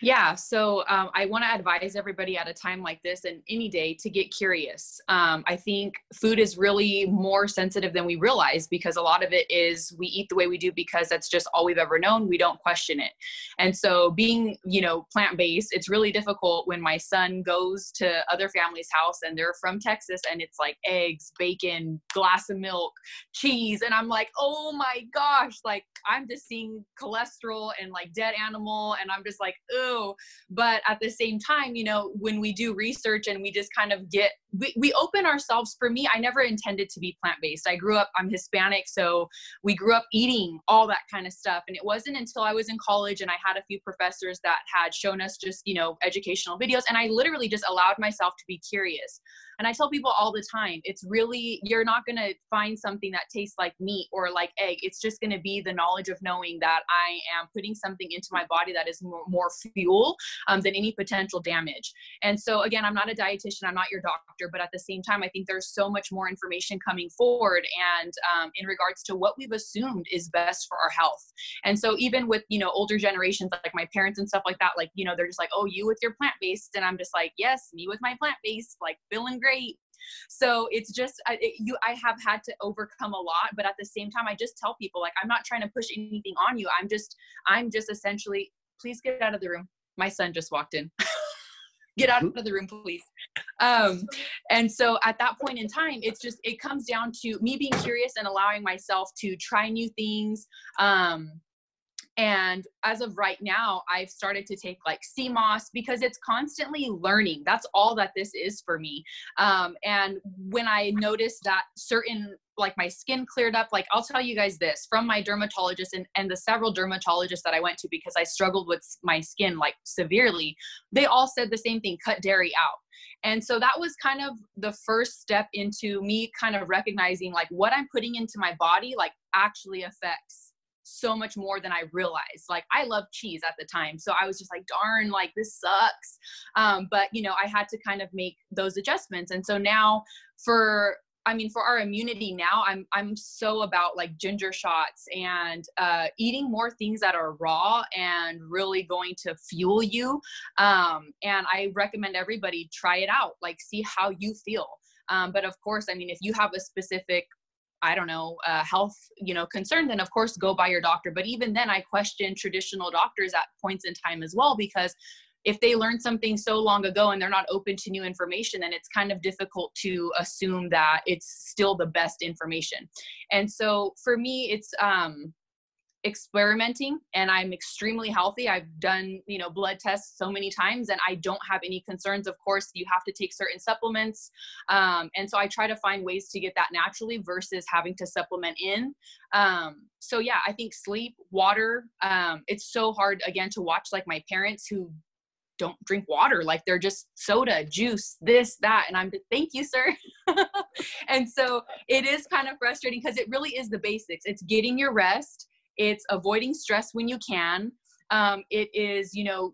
Yeah, so um, I want to advise everybody at a time like this and any day to get curious. Um, I think food is really more sensitive than we realize because a lot of it is we eat the way we do because that's just all we've ever known. We don't question it. And so, being, you know, plant based, it's really difficult when my son goes to other families' house and they're from Texas and it's like eggs, bacon, glass of milk, cheese. And I'm like, oh my gosh, like I'm just seeing cholesterol and like dead animal. And I'm just like, but at the same time you know when we do research and we just kind of get we, we open ourselves. For me i never intended to be plant-based. I grew up i'm hispanic so we grew up eating all that kind of stuff. And it wasn't until i was in college and i had a few professors that had shown us just you know educational videos and i literally just allowed myself to be curious. And I tell people all the time, it's really, you're not going to find something that tastes like meat or like egg. It's just going to be the knowledge of knowing that I am putting something into my body that is more, more fuel um, than any potential damage. And so, again, I'm not a dietitian, I'm not your doctor, but at the same time, I think there's so much more information coming forward and um, in regards to what we've assumed is best for our health. And so, even with, you know, older generations, like my parents and stuff like that, like, you know, they're just like, oh, you with your plant based. And I'm just like, yes, me with my plant based, like feeling great so it's just I, it, you i have had to overcome a lot but at the same time i just tell people like i'm not trying to push anything on you i'm just i'm just essentially please get out of the room. My son just walked in. Get out of the room please. Um and so at that point in time it's just it comes down to me being curious and allowing myself to try new things. Um and as of right now, I've started to take like sea moss because it's constantly learning. That's all that this is for me. Um, and when I notice that certain like my skin cleared up like i'll tell you guys this from my dermatologist and, and the several dermatologists that i went to because i struggled with my skin like severely they all said the same thing cut dairy out and so that was kind of the first step into me kind of recognizing like what i'm putting into my body like actually affects so much more than I realized. Like I love cheese at the time. So I was just like, darn, like this sucks. Um, but you know, I had to kind of make those adjustments. And so now for I mean, for our immunity now, I'm I'm so about like ginger shots and uh, eating more things that are raw and really going to fuel you. Um, and I recommend everybody try it out, like see how you feel. Um, but of course, I mean, if you have a specific I don't know, uh, health, you know, concern, then of course go by your doctor. But even then, I question traditional doctors at points in time as well because if they learned something so long ago and they're not open to new information, then it's kind of difficult to assume that it's still the best information. And so for me, it's um, experimenting and i'm extremely healthy. I've done you know blood tests so many times and i don't have any concerns. Of course you have to take certain supplements um, and so i try to find ways to get that naturally versus having to supplement in. Um, so yeah i think sleep water um, it's so hard again to watch like my parents who don't drink water like they're just soda juice this that and i'm thank you sir. And so it is kind of frustrating because it really is the basics. It's getting your rest. It's avoiding stress when you can. Um, it is you know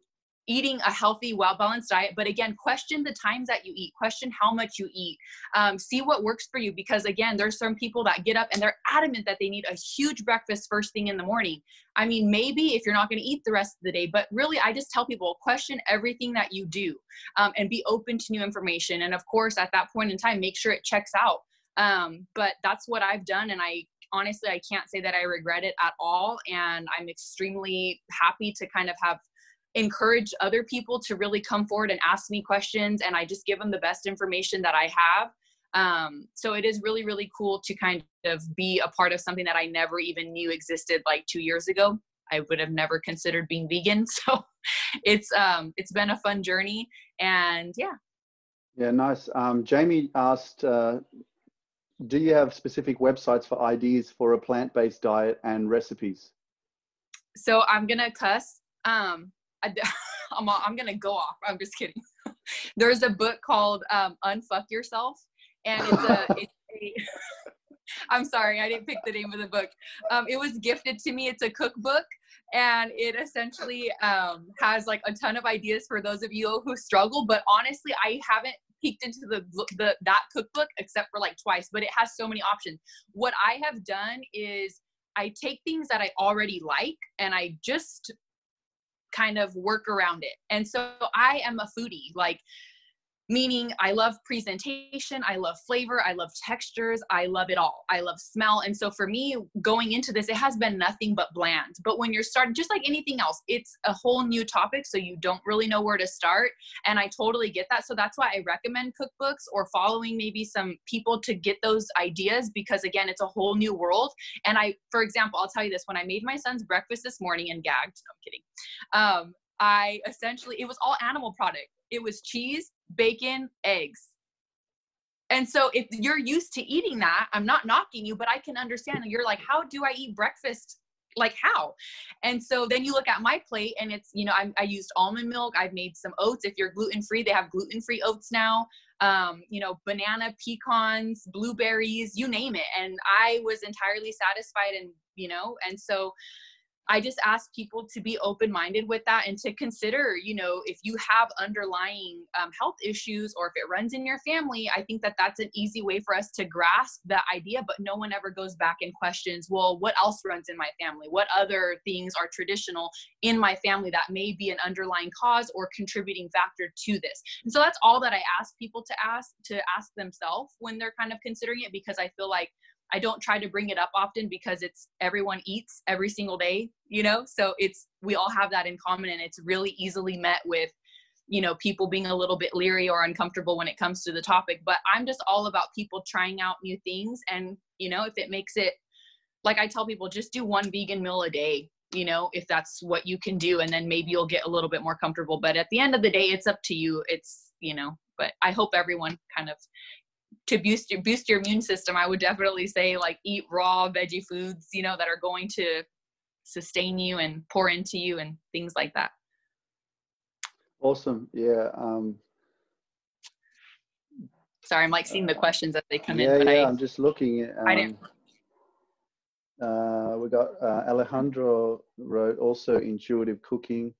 eating a healthy well balanced diet but again question the times that you eat question how much you eat. Um, see what works for you because again there's some people that get up and they're adamant that they need a huge breakfast first thing in the morning. I mean maybe if you're not going to eat the rest of the day but really i just tell people question everything that you do um, and be open to new information. And of course at that point in time make sure it checks out. Um, but that's what i've done and i honestly, I can't say that I regret it at all. And I'm extremely happy to kind of have encouraged other people to really come forward and ask me questions. And I just give them the best information that I have. Um, so it is really, really cool to kind of be a part of something that I never even knew existed like two years ago. I would have never considered being vegan. So it's um it's been a fun journey and yeah. Yeah, nice. Um, Jamie asked uh, do you have specific websites for ideas for a plant-based diet and recipes? So I'm gonna cuss. Um, I, I'm, I'm gonna go off. I'm just kidding. There's a book called um, "Unfuck Yourself," and it's a. It's a I'm sorry, I didn't pick the name of the book. Um, it was gifted to me. It's a cookbook, and it essentially um, has like a ton of ideas for those of you who struggle. But honestly, I haven't peeked into the, the that cookbook except for like twice, but it has so many options. What I have done is I take things that I already like and I just kind of work around it. And so I am a foodie. Like meaning I love presentation, I love flavor, I love textures, I love it all. I love smell. And so for me, going into this, it has been nothing but bland. But when you're starting, just like anything else, it's a whole new topic. So you don't really know where to start. And I totally get that. So that's why I recommend cookbooks or following maybe some people to get those ideas because, again, it's a whole new world. And I, for example, I'll tell you this when I made my son's breakfast this morning and gagged, no, I'm kidding. Um, I essentially, it was all animal product. It was cheese, bacon, eggs. And so if you're used to eating that, I'm not knocking you, but I can understand. You're like, how do I eat breakfast? Like how? And so then you look at my plate and it's, you know, I, I used almond milk. I've made some oats. If you're gluten free, they have gluten free oats now. Um, you know, banana, pecans, blueberries, you name it. And I was entirely satisfied and, you know, and so I just ask people to be open minded with that and to consider, you know, if you have underlying um, health issues or if it runs in your family, I think that that's an easy way for us to grasp that idea. But no one ever goes back and questions, well, what else runs in my family? What other things are traditional in my family that may be an underlying cause or contributing factor to this? And so that's all that I ask people to ask to ask themselves when they're kind of considering it because I feel like I don't try to bring it up often because it's everyone eats every single day, you know? So it's, we all have that in common and it's really easily met with, you know, people being a little bit leery or uncomfortable when it comes to the topic. But I'm just all about people trying out new things. And, you know, if it makes it, like I tell people, just do one vegan meal a day, you know, if that's what you can do. And then maybe you'll get a little bit more comfortable. But at the end of the day, it's up to you. It's, you know, but I hope everyone kind of to boost your boost your immune system, I would definitely say like eat raw veggie foods, you know, that are going to sustain you and pour into you and things like that. Awesome. Yeah. Um, Sorry, I'm like seeing the uh, questions as they come yeah, in. But yeah, I, am just looking. At, um, I didn't. Uh, we got uh, Alejandro wrote also intuitive cooking.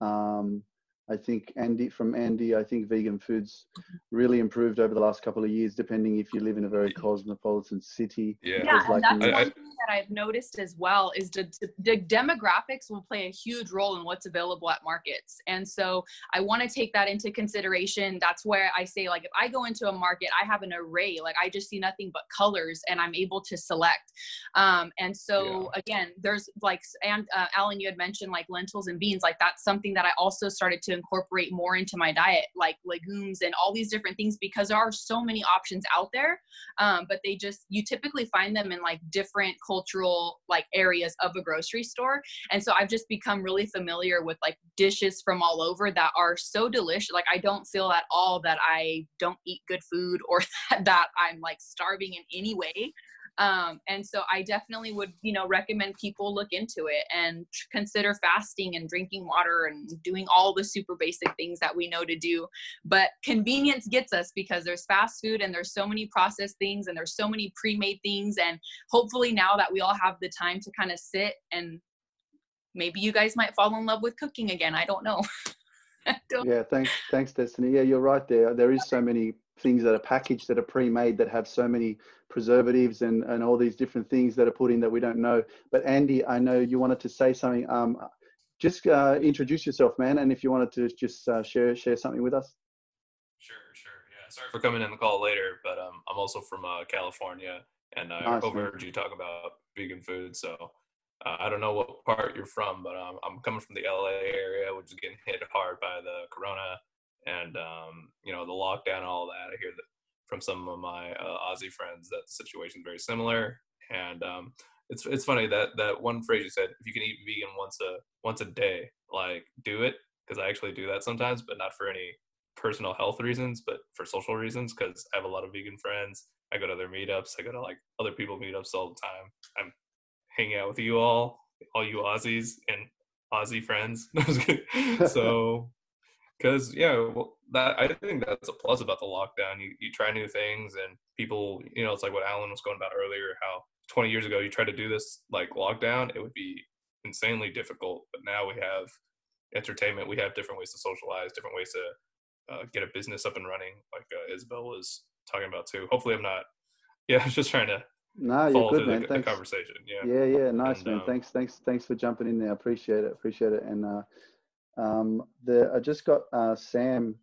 Um, I think Andy from Andy, I think vegan foods really improved over the last couple of years, depending if you live in a very cosmopolitan city. Yeah, yeah like and that's one thing that I've noticed as well is the, the demographics will play a huge role in what's available at markets. And so I want to take that into consideration. That's where I say, like, if I go into a market, I have an array, like I just see nothing but colors and I'm able to select. Um, and so yeah. again, there's like, and uh, Alen, you had mentioned like lentils and beans, like that's something that I also started to incorporate more into my diet, like legumes and all these different things, because there are so many options out there. Um, but they just, you typically find them in like different cultural like areas of a grocery store. And so I've just become really familiar with like dishes from all over that are so delicious. Like I don't feel at all that I don't eat good food or that I'm like starving in any way um, and so i definitely would you know recommend people look into it and consider fasting and drinking water and doing all the super basic things that we know to do. But convenience gets us because there's fast food and there's so many processed things and there's so many pre-made things. And hopefully now that we all have the time to kind of sit and maybe you guys might fall in love with cooking again. I don't know. Yeah thanks thanks destiny. Yeah you're right there. There is so many things that are packaged that are pre-made that have so many preservatives and, and all these different things that are put in that we don't know. But Andy, I know you wanted to say something. Um, just uh, introduce yourself, man, and if you wanted to just uh, share share something with us. Sure, sure. Yeah, sorry for coming in the call later, but um, I'm also from uh, California, and I nice, overheard man. you talk about vegan food. So uh, I don't know what part you're from, but um, I'm coming from the LA area, which is getting hit hard by the corona and um, you know the lockdown and all that. I hear that from some of my uh, Aussie friends that the situation is very similar, and um, it's it's funny that that one phrase you said, if you can eat vegan once a once a day, like do it, because I actually do that sometimes, but not for any personal health reasons, but for social reasons, because I have a lot of vegan friends. I go to their meetups. I go to like other people meetups all the time. I'm hanging out with you all, all you Aussies and Aussie friends. so because yeah well, that i think that's a plus about the lockdown. You, you try new things and people you know it's like what alen was going about earlier how 20 years ago you tried to do this like lockdown it would be insanely difficult. But now we have entertainment we have different ways to socialize different ways to uh, get a business up and running like uh, isabel was talking about too. Hopefully i'm not yeah i was just trying to no you're good man. the, thanks. The conversation yeah. Yeah yeah nice and, man. um, thanks thanks thanks for jumping in there. I appreciate it appreciate it. And uh Um, the, I just got uh, Sam.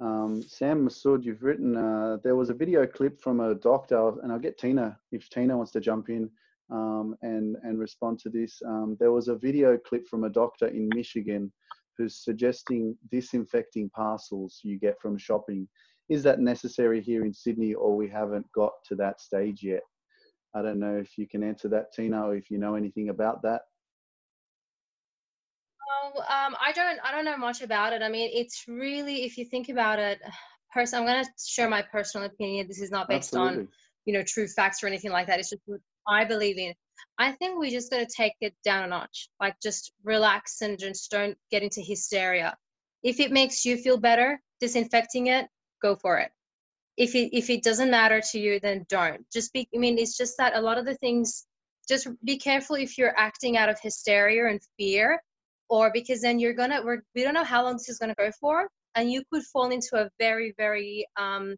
Um, Sam Masood, you've written, uh, there was a video clip from a doctor, and I'll get Tina, if Tina wants to jump in um, and, and respond to this. Um, there was a video clip from a doctor in Michigan who's suggesting disinfecting parcels you get from shopping. Is that necessary here in Sydney, or we haven't got to that stage yet? I don't know if you can answer that, Tina, or if you know anything about that. Oh, um, I don't. I don't know much about it. I mean, it's really, if you think about it, person. I'm going to share my personal opinion. This is not based Absolutely. on, you know, true facts or anything like that. It's just what I believe in. I think we just got to take it down a notch. Like, just relax and just don't get into hysteria. If it makes you feel better, disinfecting it, go for it if it if it doesn't matter to you then don't just be i mean it's just that a lot of the things just be careful if you're acting out of hysteria and fear or because then you're gonna we're, we don't know how long this is gonna go for and you could fall into a very very um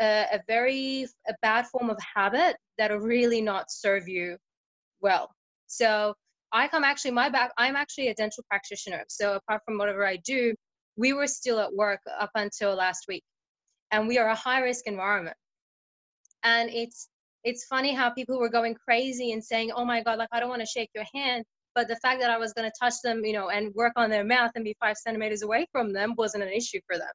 a, a very a bad form of habit that'll really not serve you well. So i come actually my back i'm actually a dental practitioner so apart from whatever i do we were still at work up until last week and we are a high risk environment. And it's it's funny how people were going crazy and saying oh my god like i don't want to shake your hand but the fact that i was going to touch them you know and work on their mouth and be five centimeters away from them wasn't an issue for them.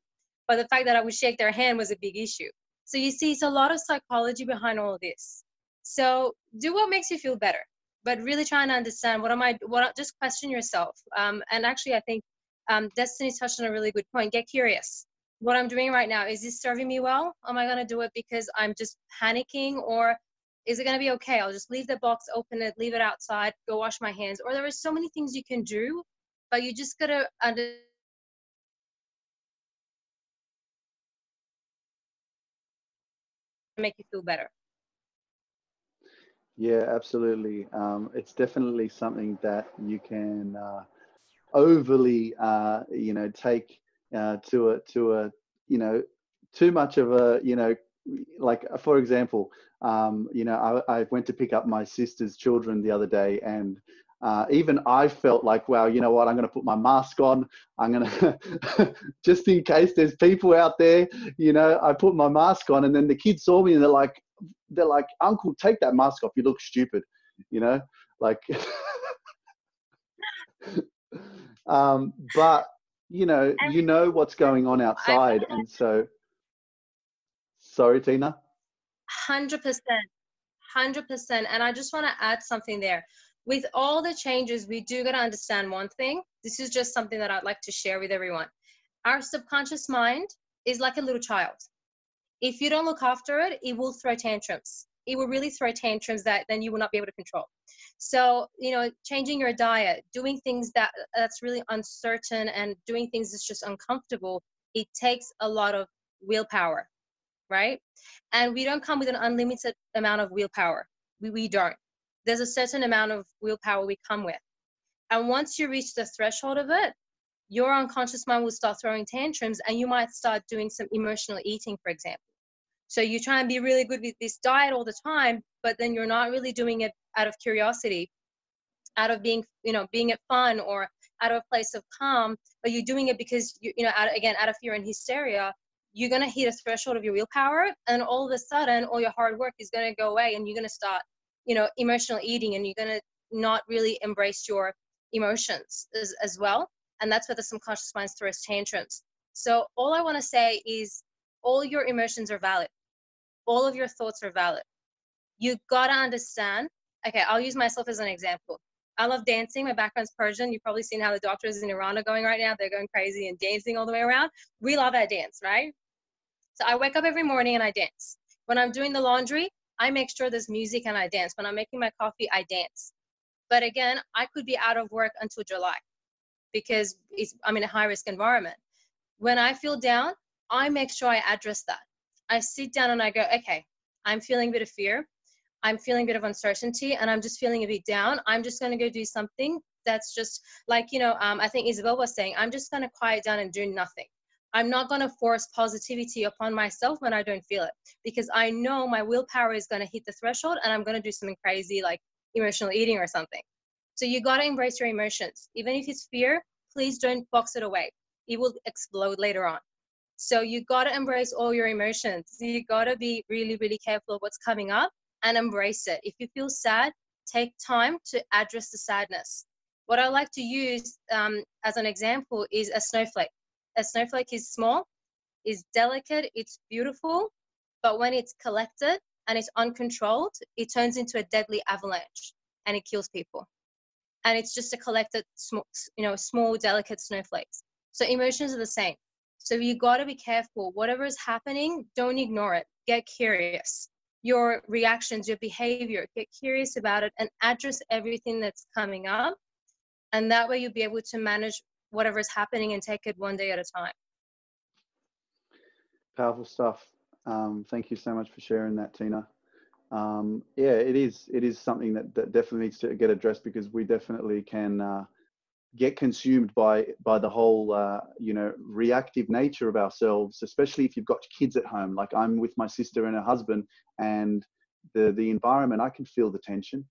But the fact that i would shake their hand was a big issue. So you see it's a lot of psychology behind all of this. So do what makes you feel better but really trying to understand what am i what just question yourself. Um, and actually i think um, destiny touched on a really good point. Get curious. What I'm doing right now, is this serving me well? Am I going to do it because I'm just panicking or is it going to be okay? I'll just leave the box, open it, leave it outside, go wash my hands. Or there are so many things you can do, but you just got to under make you feel better. Yeah, absolutely. Um, it's definitely something that you can uh, overly, uh, you know, take uh, to a to a you know too much of a you know like for example um, you know I, I went to pick up my sister's children the other day and uh, even I felt like, wow, you know what? I'm going to put my mask on. I'm going to, just in case there's people out there, you know, I put my mask on and then the kids saw me and they're like, they're like, uncle, take that mask off. You look stupid, you know, like, um, but you know you know what's going on outside and so sorry tina? 100% 100% and i just want to add something there. With all the changes we do got to understand one thing. This is just something that i'd like to share with everyone. Our subconscious mind is like a little child. If you don't look after it it will throw tantrums. It will really throw tantrums that then you will not be able to control. So you know changing your diet doing things that that's really uncertain and doing things that's just uncomfortable it takes a lot of willpower right? And we don't come with an unlimited amount of willpower. We, we don't. There's a certain amount of willpower we come with. And once you reach the threshold of it your unconscious mind will start throwing tantrums and you might start doing some emotional eating for example. So you try and be really good with this diet all the time, but then you're not really doing it out of curiosity, out of being, you know, being it fun or out of a place of calm, but you're doing it because you, you know, out, again, out of fear and hysteria, you're gonna hit a threshold of your willpower, and all of a sudden, all your hard work is gonna go away, and you're gonna start, you know, emotional eating, and you're gonna not really embrace your emotions as, as well, and that's where the subconscious mind throws tantrums. So all I want to say is all your emotions are valid. All of your thoughts are valid. You gotta understand okay i'll use myself as an example. I love dancing. My background's persian. You've probably seen how the doctors in iran are going right now. They're going crazy and dancing all the way around. We love that dance right so i wake up every morning and i dance when i'm doing the laundry i make sure there's music and i dance when i'm making my coffee i dance but again i could be out of work until july because i'm in a high risk environment when i feel down I make sure I address that. I sit down and I go, okay, I'm feeling a bit of fear. I'm feeling a bit of uncertainty and I'm just feeling a bit down. I'm just going to go do something that's just like, you know, um, I think Isabel was saying, I'm just going to quiet down and do nothing. I'm not going to force positivity upon myself when I don't feel it because I know my willpower is going to hit the threshold and I'm going to do something crazy like emotional eating or something. So you got to embrace your emotions. Even if it's fear, please don't box it away. It will explode later on. So you got to embrace all your emotions. You got to be really, really careful of what's coming up and embrace it. If you feel sad, take time to address the sadness. What I like to use um, as an example is a snowflake. A snowflake is small, is delicate, it's beautiful, but when it's collected and it's uncontrolled, it turns into a deadly avalanche and it kills people. And it's just a collected, small, you know, small, delicate snowflakes. So emotions are the same. So you got to be careful. Whatever is happening, don't ignore it. Get curious. Your reactions, your behavior, get curious about it and address everything that's coming up. And that way you'll be able to manage whatever is happening and take it one day at a time. Powerful stuff. Um, thank you so much for sharing that, Tina. Um, yeah, it is. It is something that, that definitely needs to get addressed because we definitely can uh, get consumed by by the whole uh, you know reactive nature of ourselves especially if you've got kids at home like i'm with my sister and her husband and the the environment i can feel the tension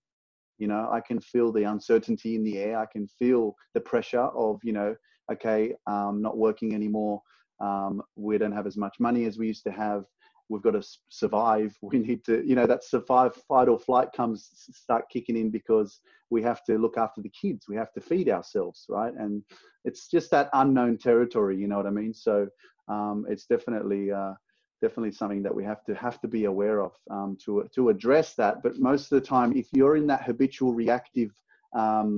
you know i can feel the uncertainty in the air. I can feel the pressure of you know okay um, not working anymore. Um, we don't have as much money as we used to have. We've got to survive. We need to you know that survive fight or flight comes start kicking in because we have to look after the kids. We have to feed ourselves right? And it's just that unknown territory you know what i mean? So um, it's definitely uh, definitely something that we have to have to be aware of um, to to address that. But most of the time if you're in that habitual reactive um,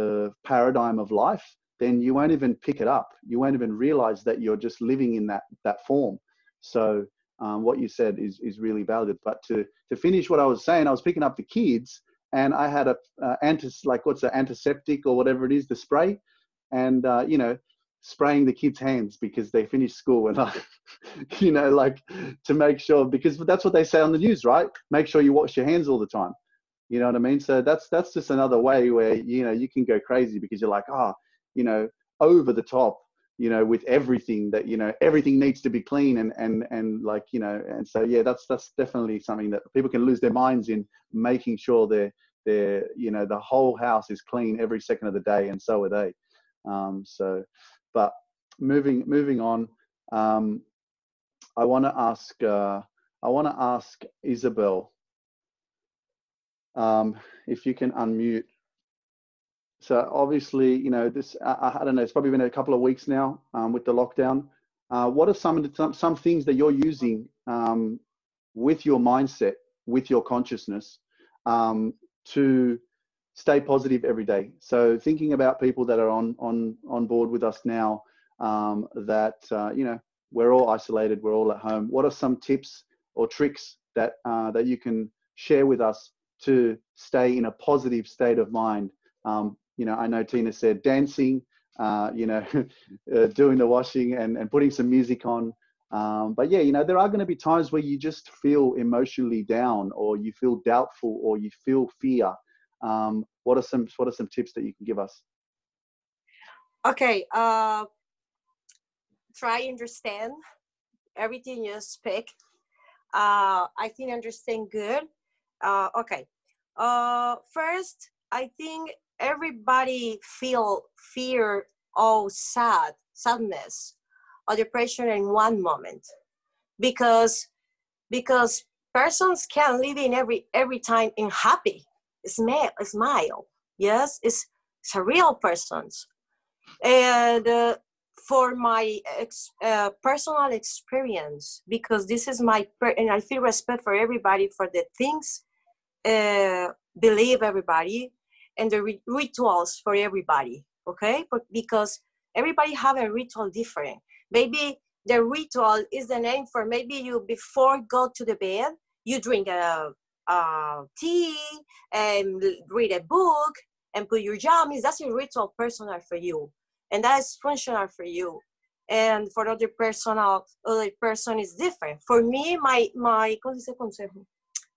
uh, paradigm of life then you won't even pick it up. You won't even realize that you're just living in that that form. So um, what you said is is really valid. But to to finish what I was saying, I was picking up the kids, and I had a uh, antis like what's the antiseptic or whatever it is, the spray, and uh, you know, spraying the kids' hands because they finished school, and I, you know, like to make sure because that's what they say on the news, right? Make sure you wash your hands all the time. You know what I mean? So that's that's just another way where you know you can go crazy because you're like, ah, oh, you know, over the top you know with everything that you know everything needs to be clean and and and like you know and so yeah that's that's definitely something that people can lose their minds in making sure they're they're you know the whole house is clean every second of the day and so are they um, so but moving moving on um, i want to ask uh, i want to ask isabel um, if you can unmute so obviously, you know, this I, I, don't know. It's probably been a couple of weeks now um, with the lockdown. Uh, what are some the, some, some things that you're using um, with your mindset, with your consciousness, um, to stay positive every day? So thinking about people that are on on on board with us now, um, that uh, you know we're all isolated, we're all at home. What are some tips or tricks that uh, that you can share with us to stay in a positive state of mind um, you know, I know Tina said dancing, uh, you know, uh, doing the washing and, and putting some music on. Um, but yeah, you know, there are going to be times where you just feel emotionally down or you feel doubtful or you feel fear. Um, what are some what are some tips that you can give us? Okay, uh, try understand everything you speak. Uh, I think understand good. Uh, okay. Uh, first, I think everybody feel fear or sad sadness or depression in one moment because because persons can live in every every time in happy smile smile yes it's, it's a real persons and uh, for my ex, uh, personal experience because this is my and i feel respect for everybody for the things uh, believe everybody and the rituals for everybody okay? But because everybody have a ritual different. Maybe the ritual is the name for maybe you before go to the bed you drink a, a tea and read a book and put your jammies that's your ritual personal for you. And that's functional for you. And for other personal other person is different. For me my my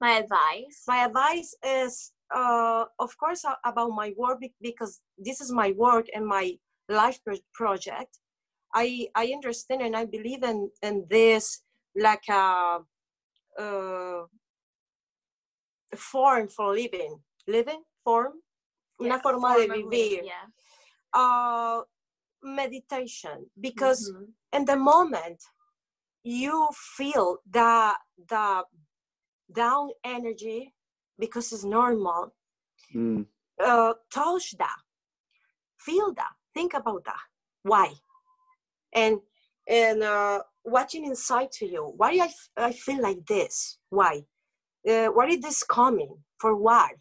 my advice. My advice is uh, of course about my work because this is my work and my life project. I i understand and i believe in in this like a, uh, a form for living. Living form yeah, una forma form de vivir. yeah. uh, meditation because mm-hmm. in the moment you feel the the down energy because it's normal. Mm. uh, touch that. Feel that. Think about that. Why? And and uh, watching inside to you. Why I, I feel like this? Why uh, what is this coming? For what?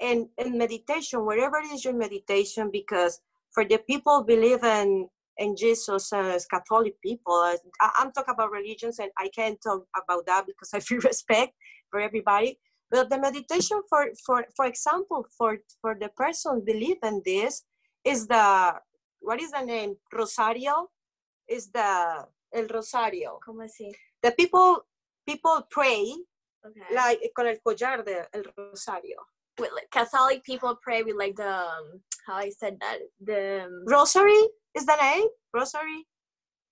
And in meditation wherever it is your meditation because for the people believe in in jesus as catholic people I, i'm talking about religions and i can't talk about that because i feel respect for everybody. But the meditation for for for example for for the person believe in this is the what is the name? Rosario? Is the el rosario. ¿Cómo así? the people people pray okay. like con el collar de el rosario. With like, catholic people pray with like the um, how i said that the um, rosary? Is the name rosary?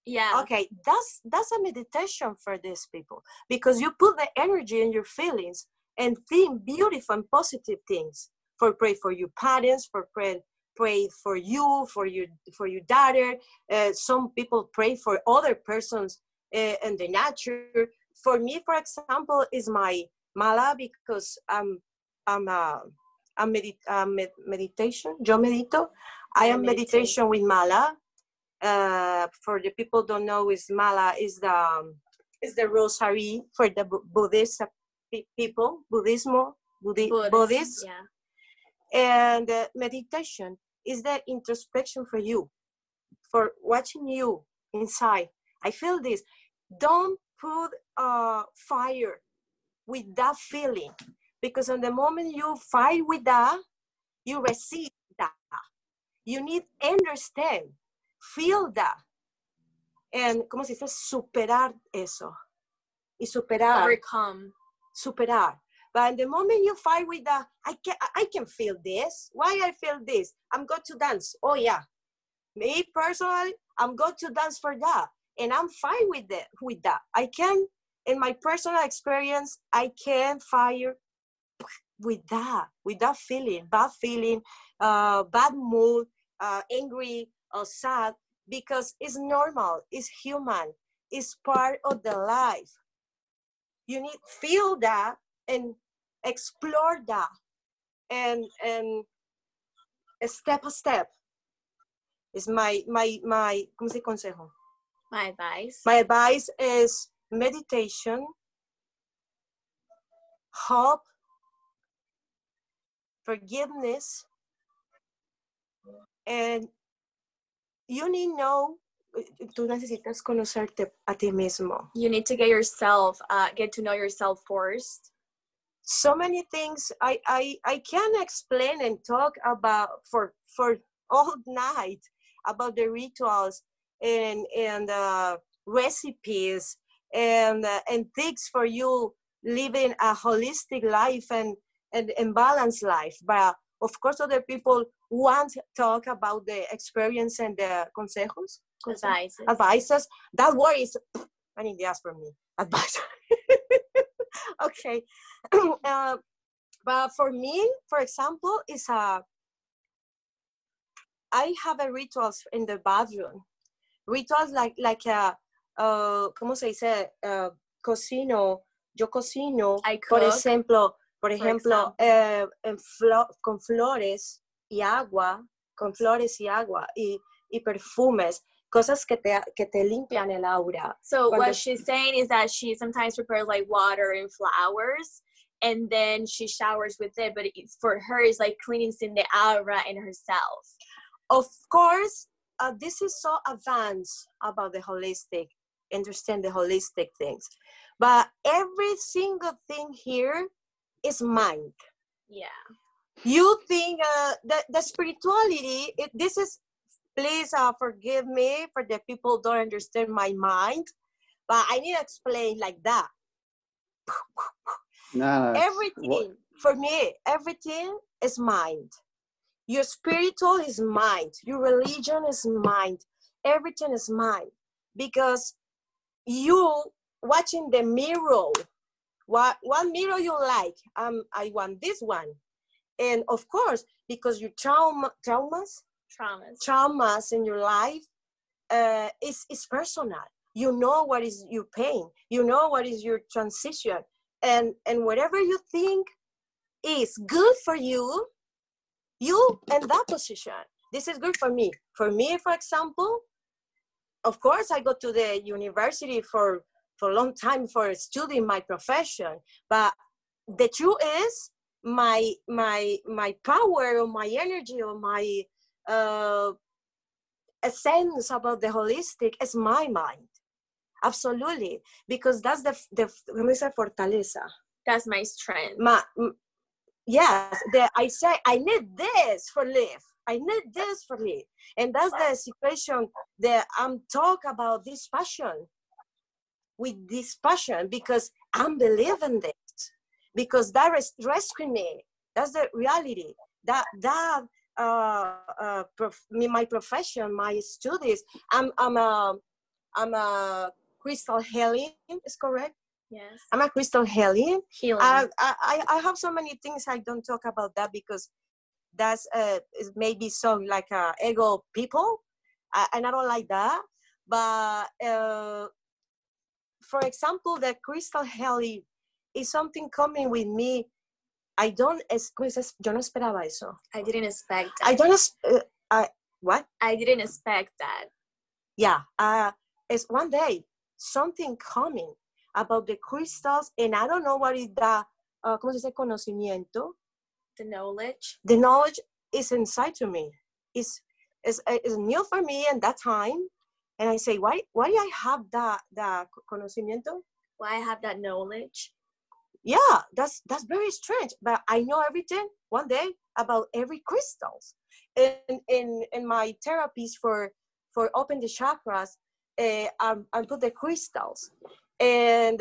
Yeah. Okay that's that's a meditation for these people because you put the energy in your feelings and think beautiful and positive things. For pray for your parents for pray pray for you for your for your daughter. Uh, some people pray for other persons uh, in the nature for me for example is my mala because i'm i'm a, medit- uh, med- meditation. Yo medito. I am meditation with mala. Uh, for the people don't know is mala is the um, is the rosary for the buddhist people buddhismo Buddhi- Buddhist, Buddhist. Yeah. and uh, meditation is the introspection for you for watching you inside. I feel this. Don't put uh, fire with that feeling because on the moment you fight with that you receive that you need understand feel that and como se dice superar eso y superar overcome superar but in the moment you fight with that, I can I can feel this. Why I feel this? I'm going to dance. Oh yeah. Me personally, I'm going to dance for that. And I'm fine with that with that. I can in my personal experience, I can fire with that, with that feeling, bad feeling, uh, bad mood, uh, angry or sad, because it's normal, it's human, it's part of the life. You need feel that and explore that and and step a step is my my my ¿cómo se consejo? My advice. My advice is meditation, hope, forgiveness, and you need know tú necesitas conocerte a ti mismo. You need to get yourself, uh, get to know yourself first so many things I, I I can explain and talk about for for all night about the rituals and and uh, recipes and uh, and things for you living a holistic life and and, and balanced life. But of course, other people want to talk about the experience and the consejos, advices. advices. That word is I need to ask for me advice. okay. uh, but for me, for example, is a I have a rituals in the bathroom. Rituals like like a uh, ¿cómo se dice? Uh, cocino, yo cocino, por ejemplo, por ejemplo, eh, en flo con flores y agua, con flores y agua y, y perfumes cosas que te, que te limpian el aura. So Cuando what she's saying is that she sometimes prepares like water and flowers and then she showers with it, but for her it's like cleansing the aura in herself. Of course, uh, this is so advanced about the holistic, understand the holistic things. But every single thing here is mind. Yeah. You think uh, the, the spirituality, it, this is please uh, forgive me for the people don't understand my mind, but I need to explain like that. No, no everything what? for me, everything is mind. Your spiritual is mind. Your religion is mind. Everything is mind because you watching the mirror. What one mirror you like? Um, I want this one, and of course because your trauma traumas traumas traumas in your life uh, is is personal. You know what is your pain. You know what is your transition, and and whatever you think is good for you, you in that position. This is good for me. For me, for example, of course, I go to the university for for a long time for studying my profession, but the truth is my my my power or my energy or my uh, sense about the holistic is my mind absolutely because that's the the fortaleza that's my strength my yes the, i say i need this for live i need this for live and that's the situation that i'm talk about this passion with this passion because i'm believing this because that is rescuing me that's the reality that that uh, uh, prof- my profession, my studies. I'm I'm a I'm a crystal healing. Is correct? Yes. I'm a crystal healing. Healing. I, I I have so many things I don't talk about that because that's uh maybe some like uh, ego people, I, and I don't like that. But uh, for example, the crystal healing is something coming with me I don't, es, yo no esperaba eso. I didn't expect that. I don't, uh, I, what? I didn't expect that. Yeah, uh, it's one day, something coming about the crystals, and I don't know what is the, uh, ¿cómo se dice? Conocimiento. The knowledge. The knowledge is inside to me. It's, it's, it's new for me at that time. And I say, why, why do I have that, the conocimiento? Why I have that knowledge? yeah that's that's very strange but i know everything one day about every crystals in in in my therapies for for open the chakras uh, I, I put the crystals and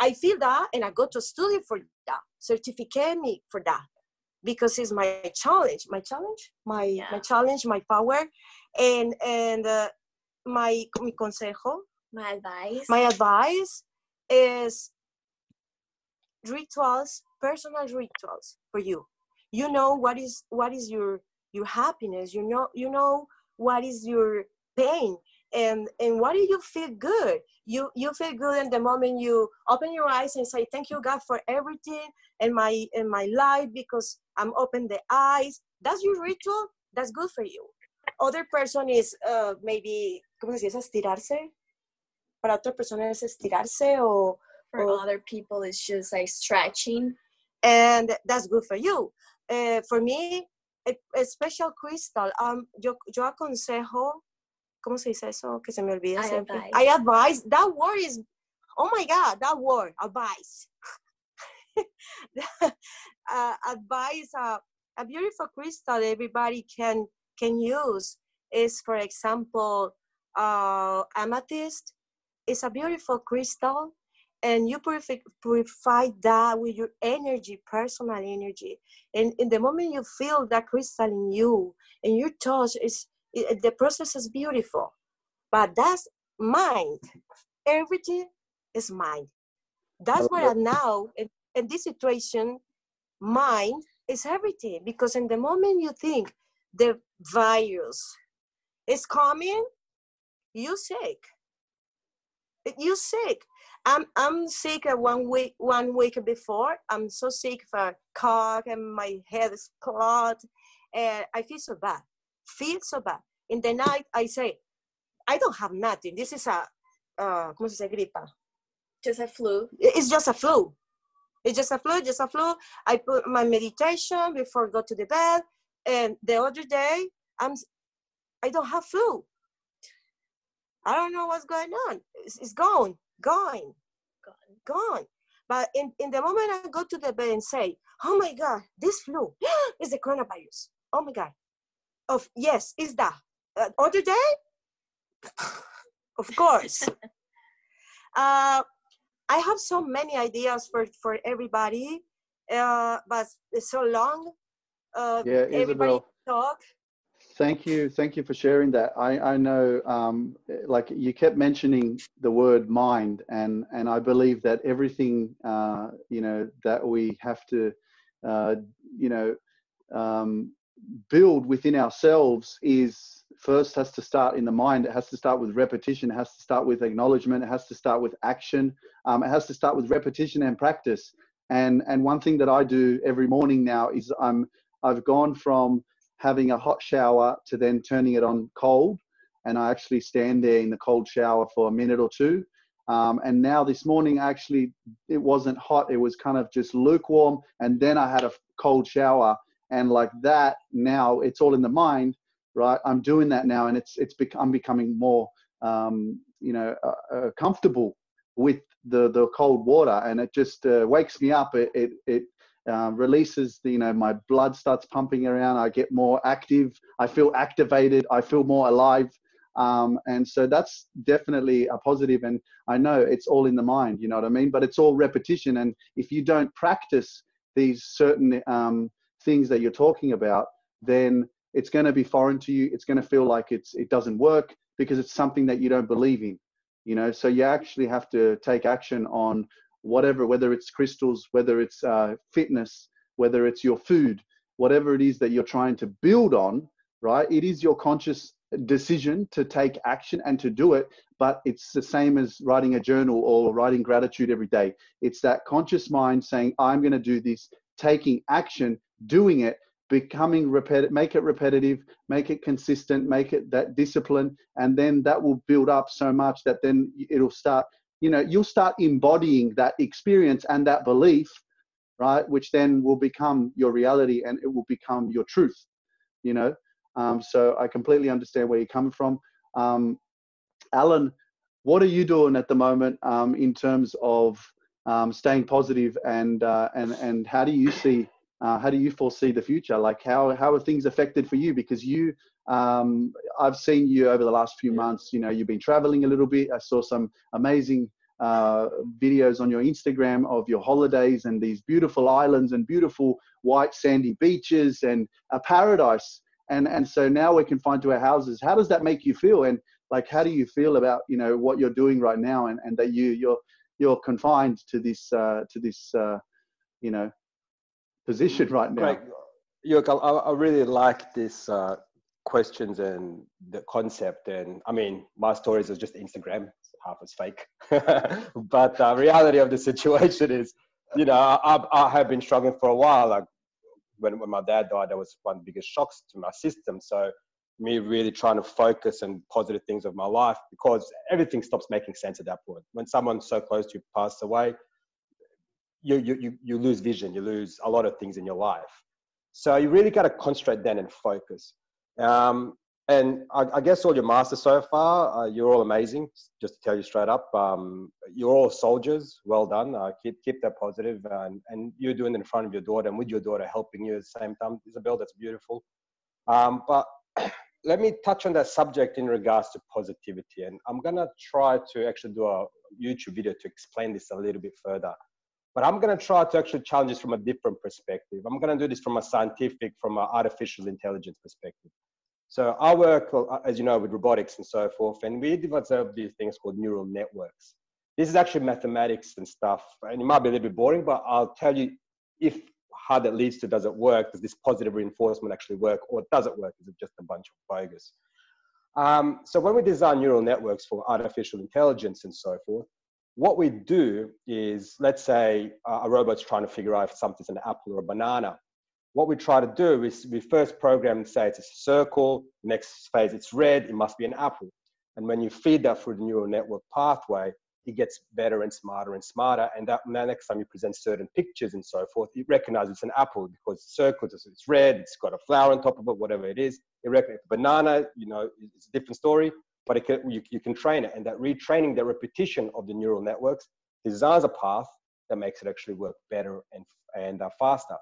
i feel that and i go to study for that certificate me for that because it's my challenge my challenge my yeah. my challenge my power and and uh, my mi consejo my advice. my advice is rituals personal rituals for you. You know what is what is your your happiness. You know you know what is your pain and and what do you feel good? You you feel good in the moment you open your eyes and say thank you god for everything in my in my life because i'm open the eyes. That's your ritual? That's good for you. Other person is uh, maybe ¿cómo se dice? estirarse. Para otra persona es estirarse o for or, other people it's just like stretching. And that's good for you. Uh, for me a, a, special crystal. Um yo yo aconsejo cómo se dice eso? Que se me olvida I siempre. advise. I advise that word is oh my god that word advice. Uh, advice uh, a beautiful crystal everybody can can use is for example uh, amethyst is a beautiful crystal and you purify that with your energy personal energy. And in the moment you feel that crystal in you and your touch is it, the process is beautiful but that's mind everything is mind that's why now in, in this situation mind is everything because in the moment you think the virus is coming you sick you sick I'm I'm sick one week one week before. I'm so sick for cough and my head is clogged, and I feel so bad. Feel so bad. In the night, I say, I don't have nothing. This is a uh, ¿cómo se dice gripa? Just a flu. It's just a flu. It's just a flu. Just a flu. I put my meditation before I go to the bed, and the other day I'm I don't have flu. I don't know what's going on. It's, it's gone gone, gone, gone. But in, in the moment I go to the bed and say, oh my God, this flu is the coronavirus. Oh my God. Of yes, is that. Uh, other day? of course. uh, I have so many ideas for, for everybody, uh, but it's so long. Uh, yeah, everybody Isabel. talk. Thank you. Thank you for sharing that. I, I know, um, like you kept mentioning the word mind, and, and I believe that everything, uh, you know, that we have to, uh, you know, um, build within ourselves is first has to start in the mind. It has to start with repetition. It has to start with acknowledgement. It has to start with action. Um, it has to start with repetition and practice. And and one thing that I do every morning now is I'm I've gone from having a hot shower to then turning it on cold, and I actually stand there in the cold shower for a minute or two. Um, and now this morning, actually, it wasn't hot. It was kind of just lukewarm. And then I had a cold shower. And like that, now it's all in the mind, right? I'm doing that now. And it's, it's bec- I'm becoming more, um, you know, uh, uh, comfortable with the, the cold water. And it just uh, wakes me up. It, it, it uh, releases the, you know my blood starts pumping around i get more active i feel activated i feel more alive um, and so that's definitely a positive. And I know it's all in the mind, you know what I mean? But it's all repetition. And if you don't practice these certain um, things that you're talking about, then it's going to be foreign to you. It's going to feel like it's it doesn't work because it's something that you don't believe in. You know, so you actually have to take action on whatever, whether it's crystals, whether it's uh, fitness, whether it's your food, whatever it is that you're trying to build on. Right? It is your conscious decision to take action and to do it but it's the same as writing a journal or writing gratitude every day it's that conscious mind saying i'm going to do this taking action doing it becoming repetitive make it repetitive make it consistent make it that discipline and then that will build up so much that then it'll start you know you'll start embodying that experience and that belief right which then will become your reality and it will become your truth you know um, so I completely understand where you're coming from. Um, Alen, what are you doing at the moment um, in terms of um, staying positive and uh, and and how do you see uh, how do you foresee the future? Like how how are things affected for you? Because you um, I've seen you over the last few months. You know, you've been traveling a little bit. I saw some amazing uh, videos on your Instagram of your holidays and these beautiful islands and beautiful white sandy beaches and a paradise and and so now we're confined to our houses how does that make you feel and like how do you feel about you know what you're doing right now and, and that you you're you're confined to this uh, to this uh, you know position right now Great. I, I really like this uh, questions and the concept and i mean my stories are just instagram half is fake but the reality of the situation is you know I, I have been struggling for a while like when, when my dad died, that was one of the biggest shocks to my system. So me really trying to focus on positive things of my life because everything stops making sense at that point. When someone so close to you passes away, you, you, you lose vision, you lose a lot of things in your life. So you really got to concentrate then and focus. Um, and I, I, guess all your masters so far, uh, you're all amazing. Just to tell you straight up, um, you're all soldiers. Well done. Uh, keep keep that positive, and and you're doing it in front of your daughter and with your daughter helping you at the same time, Isabel. That's beautiful. Um, but let me touch on that subject in regards to positivity, and I'm gonna try to actually do a YouTube video to explain this a little bit further. But I'm gonna try to actually challenge this from a different perspective. I'm gonna do this from a scientific, from an artificial intelligence perspective. So I work, as you know, with robotics and so forth, and we develop these things called neural networks. This is actually mathematics and stuff, and it might be a little bit boring, but I'll tell you if how that leads to does it work? Does this positive reinforcement actually work, or does it work? Is it just a bunch of bogus? Um, so when we design neural networks for artificial intelligence and so forth, what we do is, let's say a robot's trying to figure out if something's an apple or a banana what we try to do is we first program and say it's a circle, next phase it's red, it must be an apple. And when you feed that through the neural network pathway, it gets better and smarter and smarter. And that next time you present certain pictures and so forth, it recognizes it's an apple because circles, it's red, it's got a flower on top of it, whatever it is. It recognizes banana, you know, it's a different story, but it can, you, you can train it. And that retraining, that repetition of the neural networks designs a path that makes it actually work better and, and uh, faster.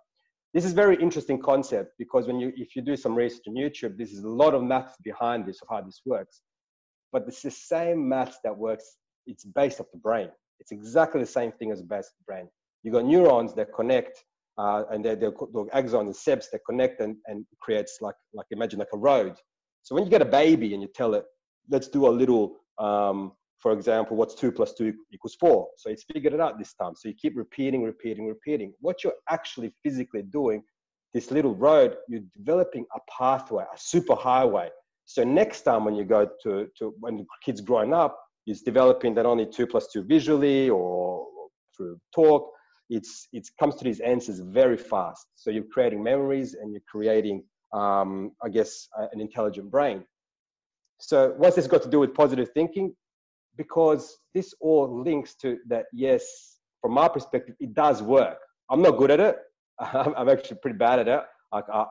This is very interesting concept because when you, if you do some research on YouTube, this is a lot of maths behind this of how this works. But it's the same maths that works. It's based off the brain. It's exactly the same thing as based the brain. You got neurons that connect, uh, and they're, they're, axons and septs that connect and, and creates like like imagine like a road. So when you get a baby and you tell it, let's do a little um, for example, what's two plus two equals four. So it's figured it out this time. So you keep repeating, repeating, repeating. What you're actually physically doing this little road, you're developing a pathway, a super highway. So next time when you go to, to when the kids growing up, is developing that only two plus two visually or through talk. It's it comes to these answers very fast. So you're creating memories and you're creating, um, I guess, an intelligent brain. So what's this got to do with positive thinking? Because this all links to that. Yes, from my perspective, it does work. I'm not good at it. I'm actually pretty bad at it. Like, I,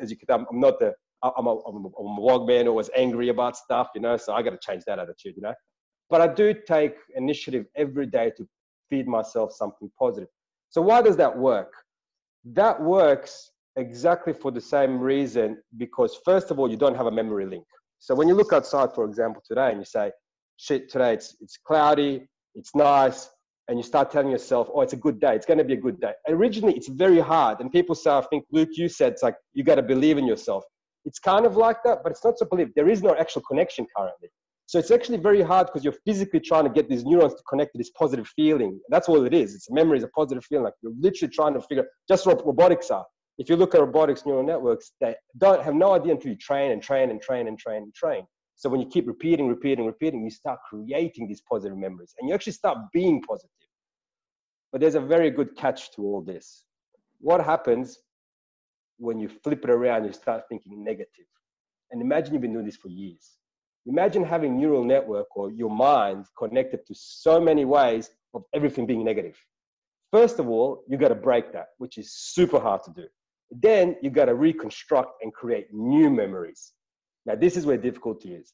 as you can, I'm not the I'm a, I'm a, I'm a log man who was angry about stuff, you know. So I got to change that attitude, you know. But I do take initiative every day to feed myself something positive. So why does that work? That works exactly for the same reason because first of all, you don't have a memory link. So when you look outside, for example, today and you say, shit, today it's, it's cloudy, it's nice, and you start telling yourself, oh, it's a good day, it's going to be a good day. Originally, it's very hard. And people say, I think, Luke, you said, it's like, you got to believe in yourself. It's kind of like that, but it's not so believe. There is no actual connection currently. So it's actually very hard because you're physically trying to get these neurons to connect to this positive feeling. That's all it is. It's a memory is a positive feeling. Like you're literally trying to figure just what robotics are. If you look at robotics neural networks, they don't have no idea until you train and train and train and train and train. So when you keep repeating, repeating, repeating, you start creating these positive memories and you actually start being positive. But there's a very good catch to all this. What happens when you flip it around, you start thinking negative? And imagine you've been doing this for years Imagine having neural network or your mind connected to so many ways of everything being negative. First of all, you got to break that, which is super hard to do. Then you got to reconstruct and create new memories. Now, this is where difficulty is.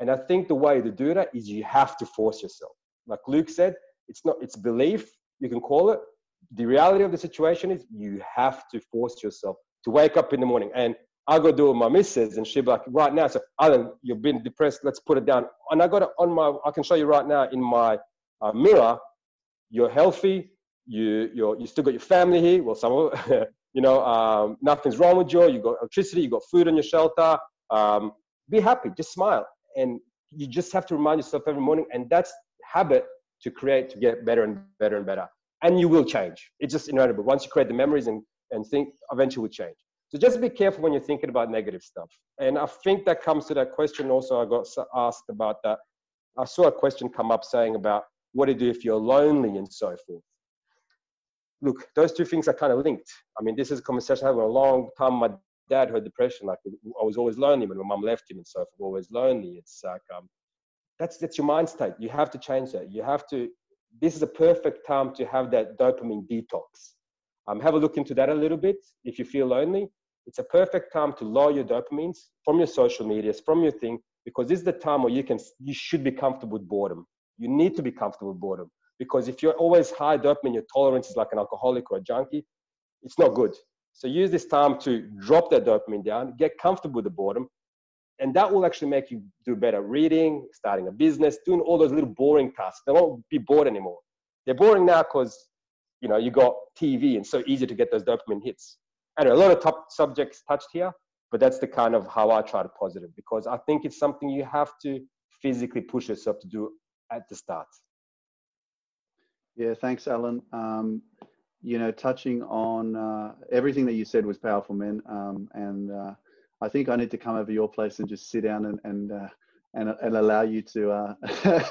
And I think the way to do that is you have to force yourself. Like Luke said, it's not, it's belief, you can call it. The reality of the situation is you have to force yourself to wake up in the morning. And I go do it with my missus, and she'll be like, right now, so Alen, you've been depressed. Let's put it down. And I got it on my. I can show you right now in my uh, mirror. You're healthy. you, you're, you still got your family here. Well, some of you know um, nothing's wrong with you. You got electricity. You got food on your shelter. Um, be happy. Just smile, and you just have to remind yourself every morning. And that's habit to create to get better and better and better. And you will change. It's just inevitable. Once you create the memories and and think, eventually will change. So just be careful when you're thinking about negative stuff. And I think that comes to that question also I got asked about that. I saw a question come up saying about what you do if you're lonely and so forth. Look, those two things are kind of linked. I mean, this is a conversation I had a long time. My dad had depression. Like I was always lonely when my mom left him and so forth. Always lonely. It's like um, that's that's your mind state. You have to change that. You have to. This is a perfect time to have that dopamine detox. Um, have a look into that a little bit if you feel lonely it's a perfect time to lower your dopamines from your social medias, from your thing, because this is the time where you can you should be comfortable with boredom. You need to be comfortable with boredom because if you're always high dopamine, your tolerance is like an alcoholic or a junkie, it's not good. So use this time to drop that dopamine down, get comfortable with the boredom, and that will actually make you do better reading, starting a business, doing all those little boring tasks. They won't be bored anymore. They're boring now because you know you got TV and so easy to get those dopamine hits anyway, a lot of top subjects touched here, but that's the kind of how I try to positive because I think it's something you have to physically push yourself to do at the start. Yeah, thanks, Alen. Um, you know, touching on uh, everything that you said was powerful, man. Um, and uh, I think I need to come over your place and just sit down and and uh, and, and allow you to uh,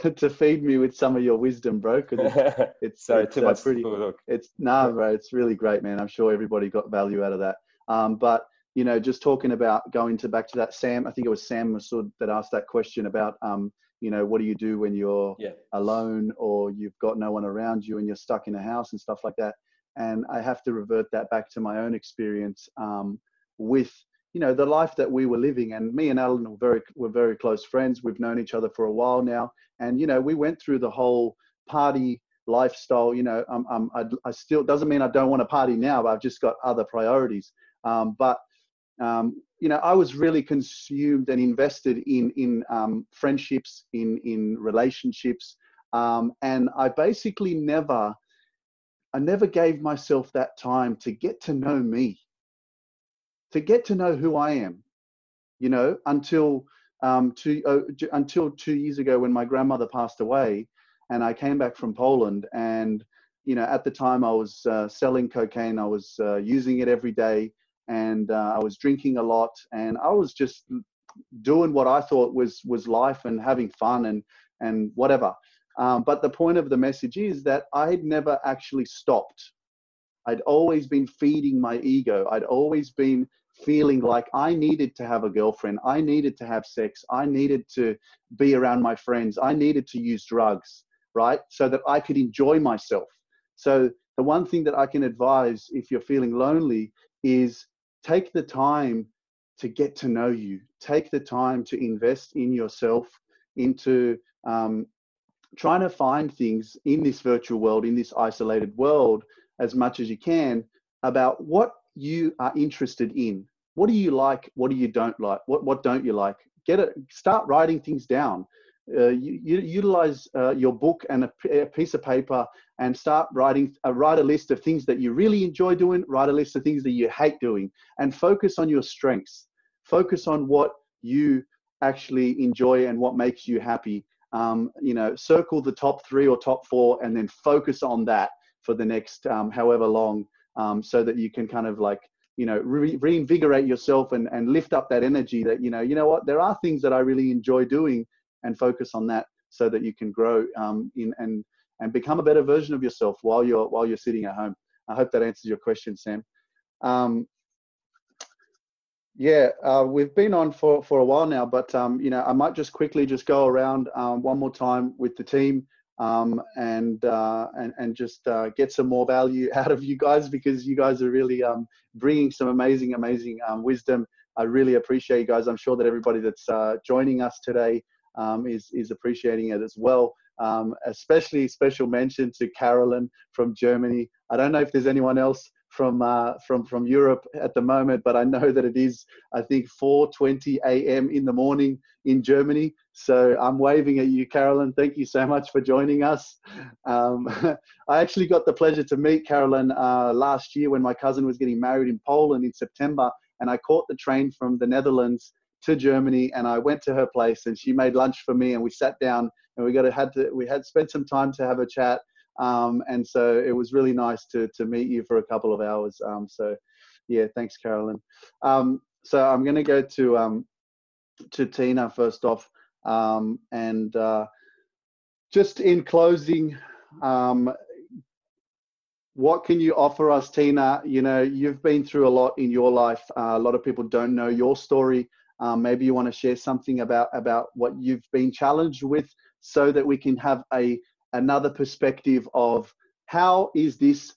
to feed me with some of your wisdom, bro. Because it's, it's, it's too uh, much pretty. Look. It's nah, bro. It's really great, man. I'm sure everybody got value out of that. Um, but you know, just talking about going to back to that Sam. I think it was Sam Masood that asked that question about um, you know, what do you do when you're yeah. alone or you've got no one around you and you're stuck in a house and stuff like that. And I have to revert that back to my own experience um, with you know the life that we were living. And me and alen were very were very close friends. We've known each other for a while now. And you know we went through the whole party lifestyle. You know um, um, I, I still doesn't mean i don't want to party now but i've just got other priorities. Um, but um, you know i was really consumed and invested in in um, friendships in in relationships um, and i basically never i never gave myself that time to get to know me to get to know who I am, you know, until um, two, uh, until two years ago when my grandmother passed away and I came back from Poland and, you know, at the time I was uh, selling cocaine, I was uh, using it every day. And uh, I was drinking a lot, and I was just doing what I thought was was life and having fun and and whatever. Um, but the point of the message is that I had never actually stopped. I'd always been feeding my ego. I'd always been feeling like I needed to have a girlfriend. I needed to have sex. I needed to be around my friends. I needed to use drugs, right? So that I could enjoy myself. So, the one thing that I can advise if you're feeling lonely is take the time to get to know you. Take the time to invest in yourself, into um, trying to find things in this virtual world, in this isolated world, as much as you can about what you are interested in. What do you like? What do you don't like? What what don't you like? Get it. Start writing things down. Uh, you, you, utilize uh, your book and a, a, piece of paper and start writing. Uh, write a list of things that you really enjoy doing. Write a list of things that you hate doing, and focus on your strengths. Focus on what you actually enjoy and what makes you happy. Um, you know, circle the top three or top four, and then focus on that for the next um, however long, um, so that you can kind of like you know re- reinvigorate yourself and, and lift up that energy that you know you know what there are things that i really enjoy doing and focus on that so that you can grow um, in and and become a better version of yourself while you're while you're sitting at home i hope that answers your question sam um, yeah uh, we've been on for for a while now but um, you know i might just quickly just go around um, one more time with the team um, and, uh, and and just uh, get some more value out of you guys because you guys are really um, bringing some amazing, amazing um, wisdom. I really appreciate you guys. I'm sure that everybody that's uh, joining us today um, is is appreciating it as well. Um, especially special mention to Carolyn from Germany. I don't know if there's anyone else from uh, from from Europe at the moment, but I know that it is I think 4:20 a.m. in the morning in Germany. So I'm waving at you, Carolyn. Thank you so much for joining us. Um, I actually got the pleasure to meet Carolyn uh, last year when my cousin was getting married in Poland in September, and I caught the train from the Netherlands to Germany, and I went to her place, and she made lunch for me, and we sat down, and we got to, had to we had spent some time to have a chat um, and so it was really nice to, to meet you for a couple of hours. Um, so yeah, thanks, Carolyn. Um, so I'm going to go to, um, to Tina first off. Um, and uh, just in closing, um, what can you offer us, Tina? You know, you've been through a lot in your life. Uh, a lot of people don't know your story. Um, maybe you want to share something about about what you've been challenged with, so that we can have a another perspective of how is this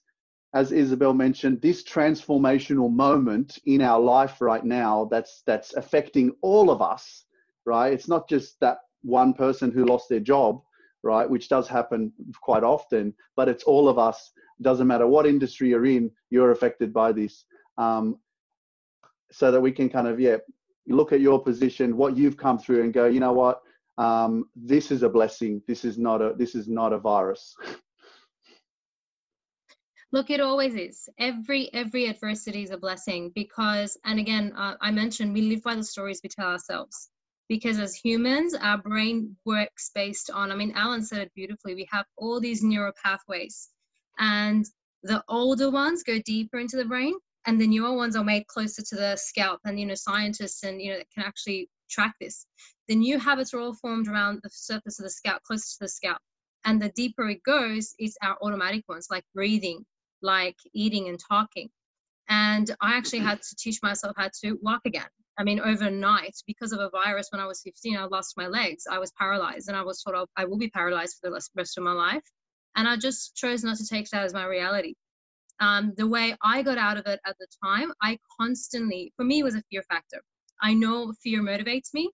as Isabel mentioned, this transformational moment in our life right now that's that's affecting all of us, right? It's not just that one person who lost their job, right? Which does happen quite often, but it's all of us. Doesn't matter what industry you're in, you're affected by this. Um, so that we can kind of yeah look at your position, what you've come through, and go, you know what, um, this is a blessing. This is not a this is not a virus. Look, it always is. Every every adversity is a blessing because, and again, uh, I mentioned we live by the stories we tell ourselves. Because as humans, our brain works based on. I mean, Alen said it beautifully. We have all these neural pathways, and the older ones go deeper into the brain, and the newer ones are made closer to the scalp. And you know, scientists and you know that can actually track this. The new habits are all formed around the surface of the scalp, close to the scalp. And the deeper it goes, it's our automatic ones, like breathing, like eating and talking. And I actually had to teach myself how to walk again. I mean, overnight, because of a virus, when I was 15, I lost my legs. I was paralyzed, and I was told oh, I will be paralyzed for the rest of my life. And I just chose not to take that as my reality. Um, the way I got out of it at the time, I constantly, for me, was a fear factor. I know fear motivates me.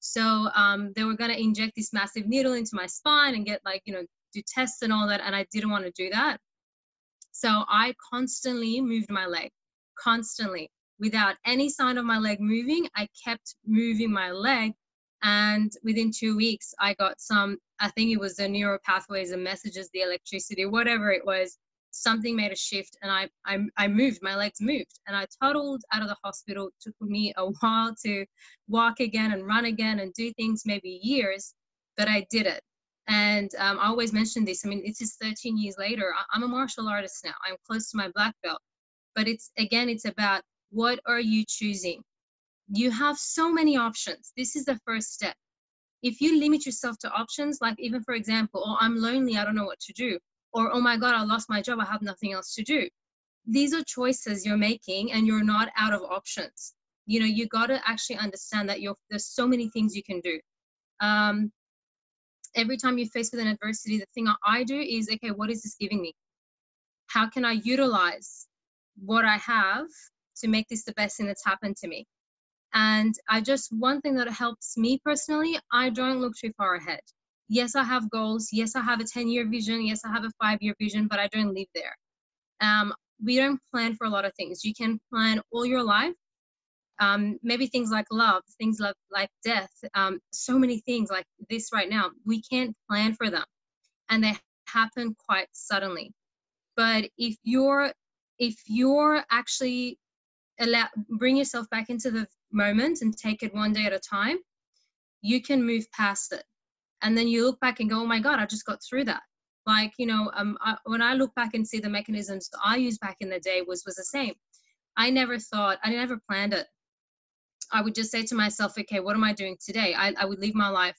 So um, they were going to inject this massive needle into my spine and get like, you know, do tests and all that. And I didn't want to do that. So I constantly moved my leg, constantly. Without any sign of my leg moving, I kept moving my leg. And within two weeks, I got some, I think it was the neural pathways and messages, the electricity, whatever it was something made a shift and I, I, I moved, my legs moved and I toddled out of the hospital. It took me a while to walk again and run again and do things, maybe years, but I did it. And um, I always mention this. I mean, it's just 13 years later. I'm a martial artist now. I'm close to my black belt. But it's again, it's about What are you choosing? You have so many options. This is the first step. If you limit yourself to options, like even for example, oh, I'm lonely, I don't know what to do, or oh my God, I lost my job, I have nothing else to do. These are choices you're making and you're not out of options. You know, you got to actually understand that you're, there's so many things you can do. Um, every time you face with an adversity, the thing I do is, okay, what is this giving me? How can I utilize what I have to make this the best thing that's happened to me? And I just, one thing that helps me personally, I don't look too far ahead. Yes, I have goals. Yes, I have a 10 year vision. Yes, I have a five year vision, but I don't live there. Um, we don't plan for a lot of things. You can plan all your life, um, maybe things like love, things like, like death, um, so many things like this right now. We can't plan for them and they happen quite suddenly. But if you're if you're actually allow bring yourself back into the moment and take it one day at a time, you can move past it. And then you look back and go, oh my God, I just got through that. Like, you know, um, I, when I look back and see the mechanisms I used back in the day was was the same. I never thought, I never planned it. I would just say to myself, okay, what am I doing today? I, I would live my life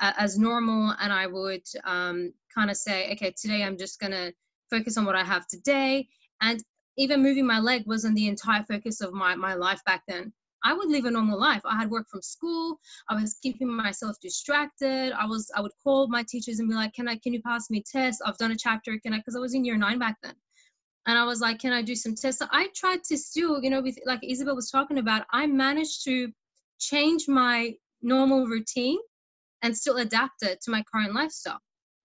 uh, as normal and I would um, kind of say, okay, today I'm just to focus on what I have today. And even moving my leg wasn't the entire focus of my, my life back then. I would live a normal life. I had work from school. I was keeping myself distracted. I was I would call my teachers and be like, "Can I can you pass me tests? I've done a chapter. Can I?" Because I was in year nine back then and I was like, can I do some tests? So I tried to still, you know, with like Isabel was talking about, I managed to change my normal routine and still adapt it to my current lifestyle.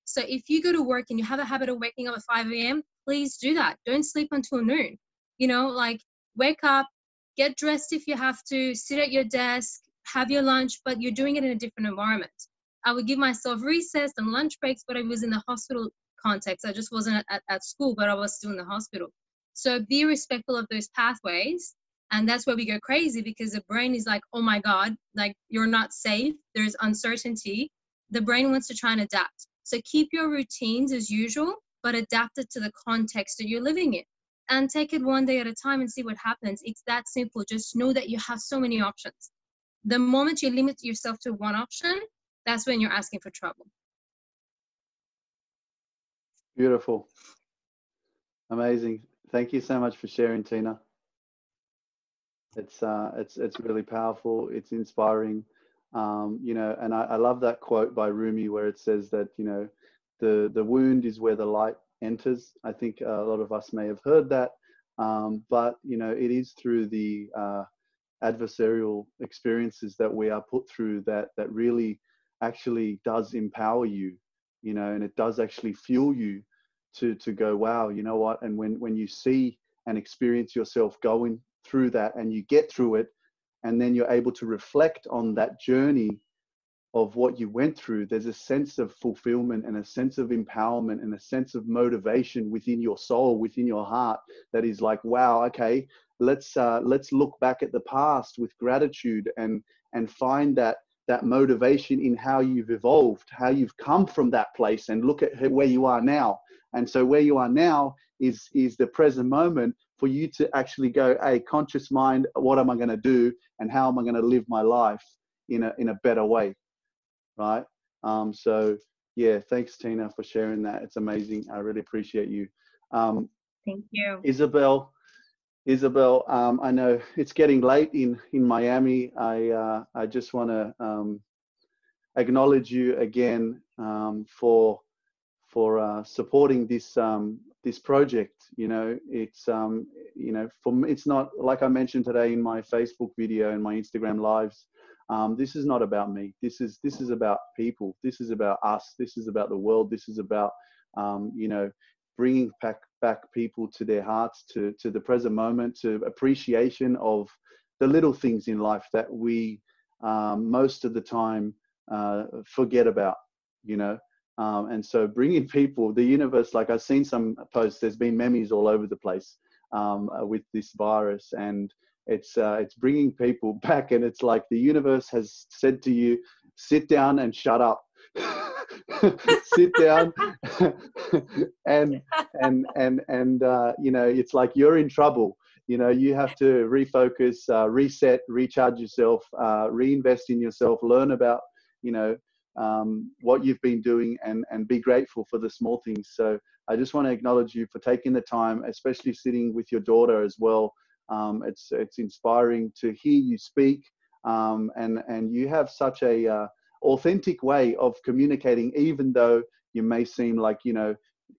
So if you go to work and you have a habit of waking up at 5 a.m., please do that. Don't sleep until noon. You know, like wake up, get dressed if you have to, sit at your desk, have your lunch, but you're doing it in a different environment. I would give myself recess and lunch breaks, but I was in the hospital context. I just wasn't at, at school, but I was still in the hospital. So be respectful of those pathways. And that's where we go crazy because the brain is like, oh my God, like you're not safe. There's uncertainty. The brain wants to try and adapt. So keep your routines as usual, but adapt it to the context that you're living in. And take it one day at a time and see what happens. It's that simple. Just know that you have so many options. The moment you limit yourself to one option, that's when you're asking for trouble. Beautiful. Amazing. Thank you so much for sharing, Tina. It's uh, it's it's really powerful. It's inspiring. Um, you know, and I, I love that quote by Rumi where it says that you know, the the wound is where the light enters. I think a lot of us may have heard that, um, but you know, it is through the uh, adversarial experiences that we are put through that that really actually does empower you you know, and it does actually fuel you to to go, wow, you know what? And when when you see and experience yourself going through that and you get through it, and then you're able to reflect on that journey of what you went through, there's a sense of fulfillment and a sense of empowerment and a sense of motivation within your soul, within your heart that is like, wow, okay, let's uh, let's look back at the past with gratitude and and find that that motivation in how you've evolved, how you've come from that place, and look at where you are now. And so, where you are now is is the present moment for you to actually go, a conscious mind, what am I going to do, and how am I going to live my life in a in a better way, right? Um, so, yeah, thanks Tina for sharing that. It's amazing. I really appreciate you. Um, Thank you, Isabel. Isabel, um, I know it's getting late in, in Miami. I, uh, I just want to um, acknowledge you again um, for, for uh, supporting this, um, this project. You know, it's, um, you know, for me, it's not, like I mentioned today in my Facebook video and my Instagram lives, um, this is not about me. This is, this is about people. This is about us. This is about the world. This is about, you know, bringing back back people to their hearts, to, to the present moment, to appreciation of the little things in life that we um, most of the time uh, forget about, you know. Um, and so bringing people, the universe, like I've seen some posts, there's been memes all over the place um, with this virus, and it's uh, it's bringing people back, and it's like the universe has said to you, sit down and shut up. sit down and and and and uh, you know it's like you're in trouble you know, you have to refocus, uh, reset, recharge yourself, uh, reinvest in yourself, learn about, you know, um, what you've been doing and, and be grateful for the small things. So I just want to acknowledge you for taking the time, especially sitting with your daughter as well. Um, it's, it's inspiring to hear you speak um, and, and you have such a uh, authentic way of communicating, even though you may seem like, you know,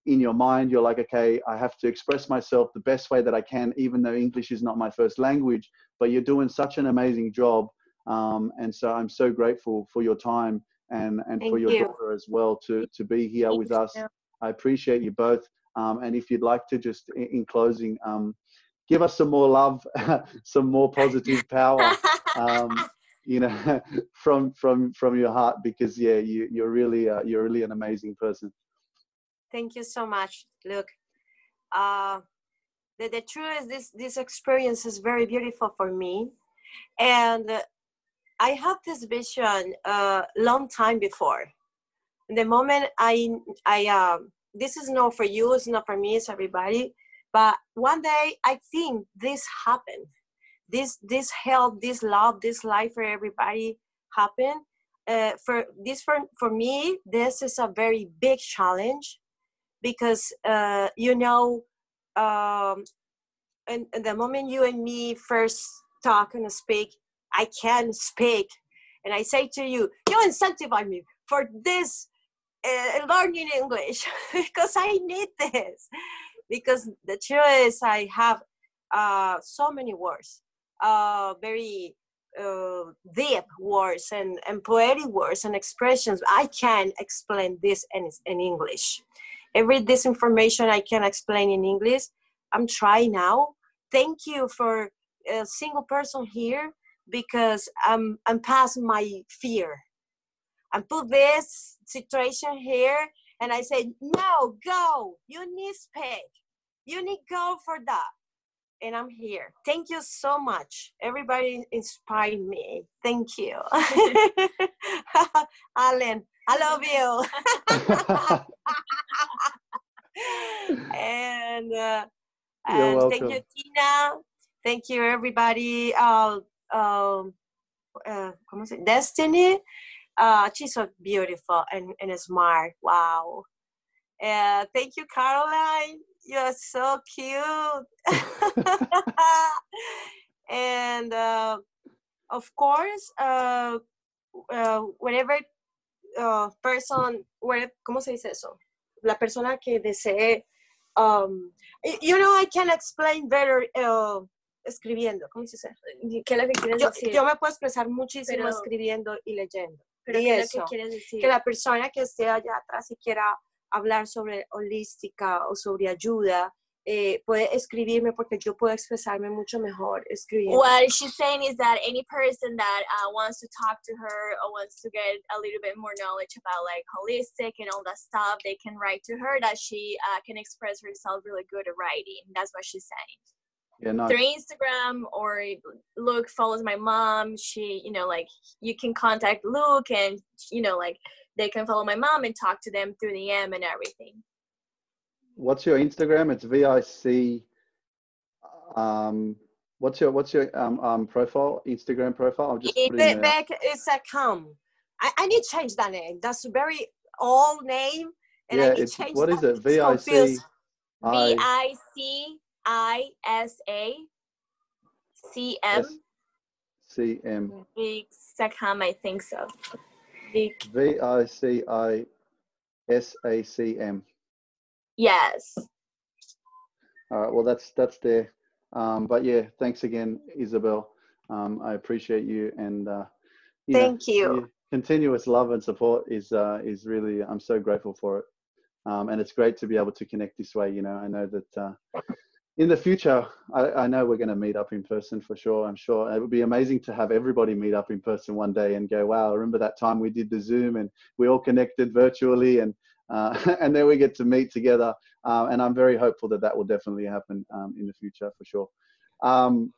in your mind, you're like, okay, I have to express myself the best way that I can, even though English is not my first language, but you're doing such an amazing job. Um, and so I'm so grateful for your time and, and for your you. daughter as well to, to be here Thank with us. I appreciate you both. Um, and if you'd like to just in, in closing, um, give us some more love, some more positive power, um, you know, from, from, from your heart, because yeah, you, you're really, uh, you're really an amazing person. Thank you so much. Look, uh, the, the truth is this, this experience is very beautiful for me. And I had this vision a uh, long time before. The moment I, I, um, this is not for you, it's not for me, it's everybody. But one day I think this happened. This, this help, this love, this life for everybody happened. Uh, for this, for, for me, this is a very big challenge because uh, you know um, and, and, the moment you and me first talk and speak i can speak and i say to you you incentivize me for this uh, learning english because i need this because the truth is i have uh, so many words uh, very uh, deep words and, and poetic words and expressions i can explain this in, in english every disinformation I can explain in English. I'm trying now. Thank you for a single person here because I'm I'm past my fear. I put this situation here and I said, no, go. You need speak. You need go for that. And I'm here. Thank you so much. Everybody inspired me. Thank you. Alen, I love you. and uh, and thank you, Tina. Thank you, everybody. Uh, um, uh, ¿cómo se? Destiny. Uh, she's so beautiful and, and smart. Wow. Uh, thank you, Caroline. You're so cute. and uh, of course, uh, uh, whatever uh, person, where, ¿cómo se dice eso? la persona que desee, um, you know, I can explain better uh, escribiendo, ¿cómo se dice? ¿Qué es lo que quieres yo, decir? Yo me puedo expresar muchísimo Pero- escribiendo y leyendo. Pero y ¿qué es eso, lo que quieres decir? que la persona que esté allá atrás y quiera hablar sobre holística o sobre ayuda, eh, puede escribirme porque yo puedo expresarme mucho mejor escribiendo. What she's saying is that any person that uh, wants to talk to her or wants to get a little bit more knowledge about like holistic and all that stuff, they can write to her that she uh, can express herself really good at writing. That's what she's saying. Yeah, nice. Through Instagram or Luke follows my mom. She, you know, like you can contact Luke and, you know, like they can follow my mom and talk to them through the M and everything. What's your Instagram? It's VIC. Um, what's your what's your um, um profile? Instagram profile? I'll just it back it's a com. I, I need to change that name. That's a very old name. And I Yeah, need to it's change what is that. it? It's V I C I I C I S A C M. C M. Big Seckham, I think so. V I C I S A C M. yes. All right. Well, that's that's there. Um, but yeah, thanks again, Isabel. Um, I appreciate you and uh, you know, Thank you. continuous love and support is uh, is really I'm so grateful for it. Um, and it's great to be able to connect this way. You know, I know that uh, in the future, I, I know we're going to meet up in person for sure. I'm sure it would be amazing to have everybody meet up in person one day and go, wow, remember that time we did the Zoom and we all connected virtually and uh, and then we get to meet together. Uh, and I'm very hopeful that that will definitely happen um, in the future for sure. Um,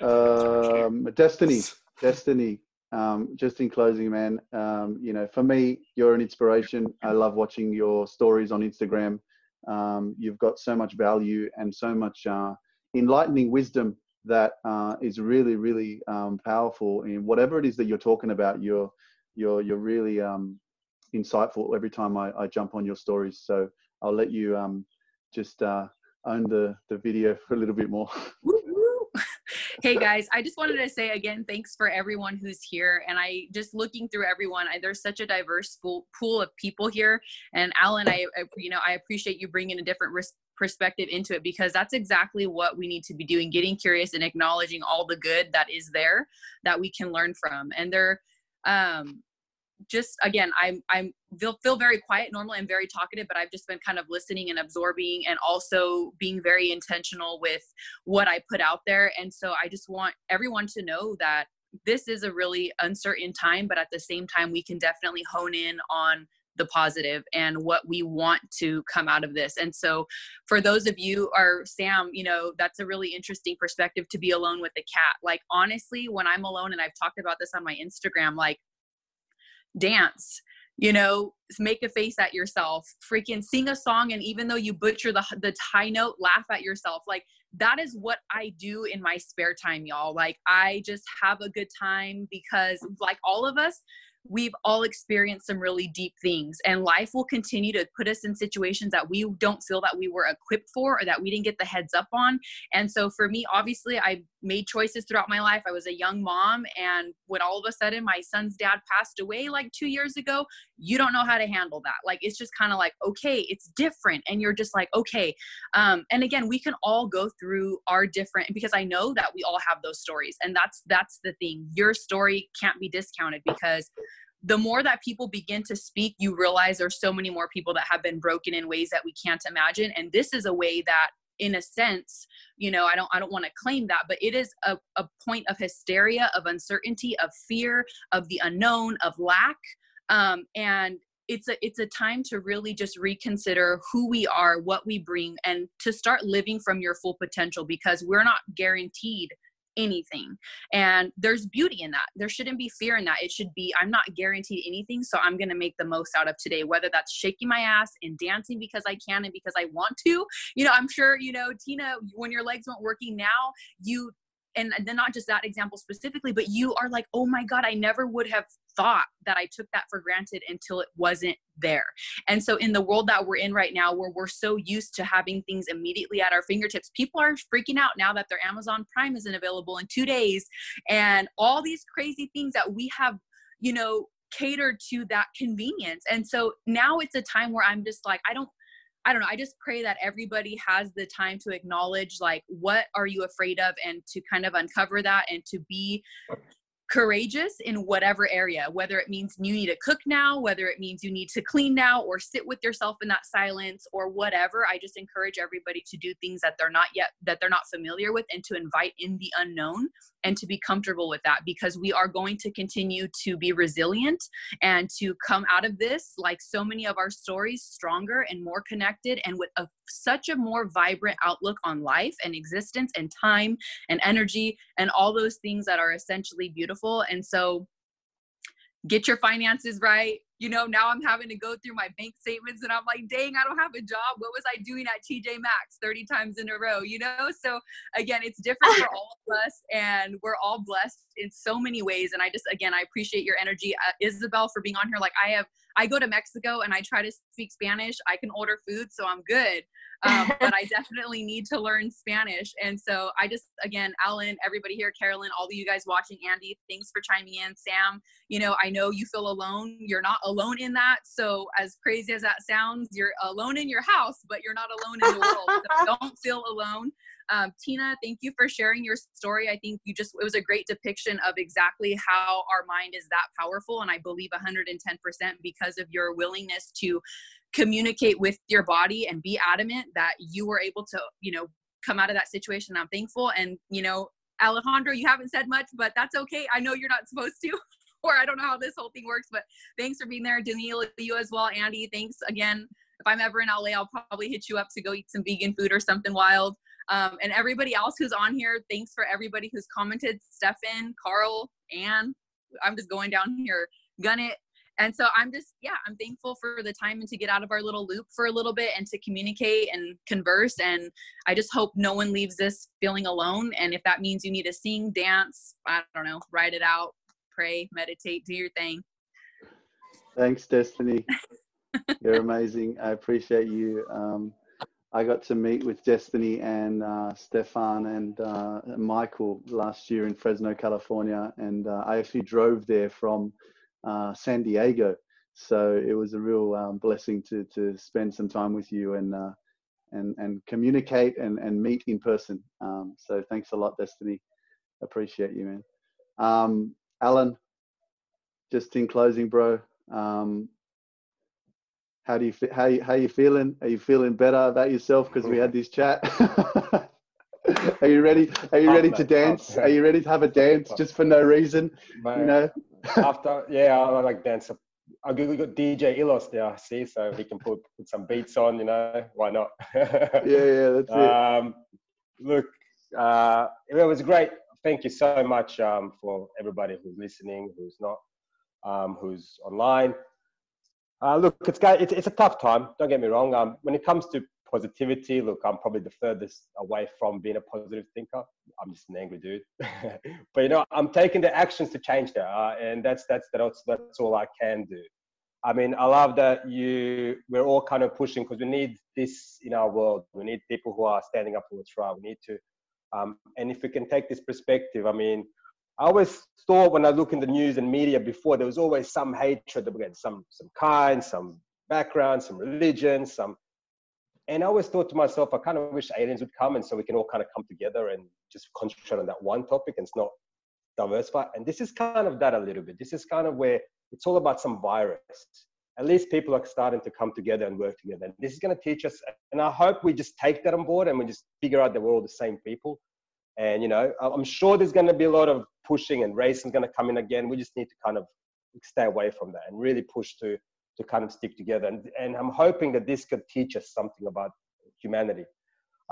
um, Destiny, Destiny. Um, just in closing, man. Um, you know, for me, you're an inspiration. I love watching your stories on Instagram. Um, you've got so much value and so much uh, enlightening wisdom that uh, is really, really um, powerful in whatever it is that you're talking about. You're, you're, you're really um, insightful every time I, I jump on your stories. So I'll let you um, just uh, own the, the video for a little bit more. Hey guys, I just wanted to say again, thanks for everyone who's here. And I just looking through everyone, I, there's such a diverse pool, pool of people here. And Alen, I, I, you know, I appreciate you bringing a different perspective into it because that's exactly what we need to be doing getting curious and acknowledging all the good that is there that we can learn from and there um just again i'm i'm feel, feel very quiet. Normally i'm very talkative but i've just been kind of listening and absorbing and also being very intentional with what i put out there. And so i just want everyone to know that this is a really uncertain time but at the same time we can definitely hone in on the positive and what we want to come out of this. And so for those of you or sam you know that's a really interesting perspective to be alone with the cat. Like honestly when i'm alone and i've talked about this on my instagram like dance you know make a face at yourself freaking sing a song and even though you butcher the the high note laugh at yourself. Like that is what i do in my spare time y'all. Like i just have a good time because like all of us we've all experienced some really deep things and life will continue to put us in situations that we don't feel that we were equipped for or that we didn't get the heads up on. And so for me obviously i made choices throughout my life. I was a young mom and when all of a sudden my son's dad passed away like two years ago you don't know how to handle that. Like it's just kind of like okay it's different and you're just like okay. Um, and again we can all go through our different because i know that we all have those stories and that's that's the thing. Your story can't be discounted because the more that people begin to speak, you realize there's so many more people that have been broken in ways that we can't imagine. And this is a way that in a sense you know i don't i don't want to claim that but it is a, a point of hysteria of uncertainty of fear of the unknown of lack um, and it's a it's a time to really just reconsider who we are what we bring and to start living from your full potential because we're not guaranteed anything. And there's beauty in that. There shouldn't be fear in that. It should be, I'm not guaranteed anything, so I'm going to make the most out of today, whether that's shaking my ass and dancing because I can and because I want to. You know, I'm sure, you know, Tina, when your legs weren't working now, you and then not just that example specifically, but you are like, oh my God, I never would have thought that I took that for granted until it wasn't there. And so, in the world that we're in right now, where we're so used to having things immediately at our fingertips, people are freaking out now that their Amazon Prime isn't available in two days, and all these crazy things that we have, you know, catered to that convenience. And so now it's a time where I'm just like, I don't I don't know. I just pray that everybody has the time to acknowledge, like, what are you afraid of, and to kind of uncover that and to be courageous in whatever area, whether it means you need to cook now, whether it means you need to clean now, or sit with yourself in that silence, or whatever. I just encourage everybody to do things that they're not yet, that they're not familiar with, and to invite in the unknown and to be comfortable with that because we are going to continue to be resilient and to come out of this, like so many of our stories, stronger and more connected and with a, such a more vibrant outlook on life and existence and time and energy and all those things that are essentially beautiful. And so, get your finances right you know, now I'm having to go through my bank statements and I'm like, dang, I don't have a job. What was I doing at TJ Maxx 30 times in a row, you know? So again, it's different for all of us and we're all blessed in so many ways. And I just, again, I appreciate your energy. Uh, Isabel for being on here. Like I have, I go to Mexico and I try to speak Spanish. I can order food, so I'm good. Um, but I definitely need to learn Spanish. And so I just, again, Alen, everybody here, Carolyn, all of you guys watching, Andy, thanks for chiming in. Sam, you know, I know you feel alone. You're not alone in that. So as crazy as that sounds, you're alone in your house, but you're not alone in the world. So don't feel alone. Um, Tina, thank you for sharing your story. I think you just, it was a great depiction of exactly how our mind is that powerful. And I believe 110% because of your willingness to communicate with your body and be adamant that you were able to, you know, come out of that situation. I'm thankful. And, you know, Alejandro, you haven't said much, but that's okay. I know you're not supposed to. or I don't know how this whole thing works, but thanks for being there. Danielle, you as well. Andy, thanks again. If I'm ever in LA, I'll probably hit you up to go eat some vegan food or something wild. Um, and everybody else who's on here, thanks for everybody who's commented. Stefan, Carl, Anne. I'm just going down here. Gun it. And so i'm just yeah i'm thankful for the time and to get out of our little loop for a little bit and to communicate and converse. And i just hope no one leaves this feeling alone. And if that means you need to sing dance i don't know write it out pray meditate do your thing. Thanks destiny. You're amazing. I appreciate you. Um, I got to meet with Destiny and uh, Stefan and uh, Michael last year in Fresno, California, and uh, I actually drove there from uh, San Diego. So it was a real um, blessing to to spend some time with you and uh, and and communicate and and meet in person. Um, so thanks a lot, Destiny. Appreciate you, man. Um, Alen, just in closing, bro. Um, how do you how you, how you feeling? Are you feeling better about yourself because we had this chat? Are you ready? Are you ready to dance? Are you ready to have a dance just for no reason? you know. After yeah, I like dance. I got, got DJ Ilos there, see, so he can put, put some beats on. You know, why not? yeah, yeah, that's it. Um, look, uh, it was great. Thank you so much um, for everybody who's listening, who's not, um, who's online. Uh, look, it's, it's, it's a tough time. Don't get me wrong. Um, when it comes to positivity, look, I'm probably the furthest away from being a positive thinker. I'm just an angry dude. but you know, I'm taking the actions to change that, uh, and that's that's that's that's all I can do. I mean, I love that you we're all kind of pushing because we need this in our world. We need people who are standing up for what's right. We need to, um, and if we can take this perspective, I mean, I always thought when I look in the news and media before, there was always some hatred against some some kind, some background, some religion, some. And I always thought to myself, I kind of wish aliens would come and so we can all kind of come together and just concentrate on that one topic and it's not diversify. And this is kind of that a little bit. This is kind of where it's all about some virus. At least people are starting to come together and work together. And this is going to teach us. And I hope we just take that on board and we just figure out that we're all the same people and, you know, I'm sure there's going to be a lot of pushing and racing going to come in again. We just need to kind of stay away from that and really push to, to kind of stick together. And, and I'm hoping that this could teach us something about humanity,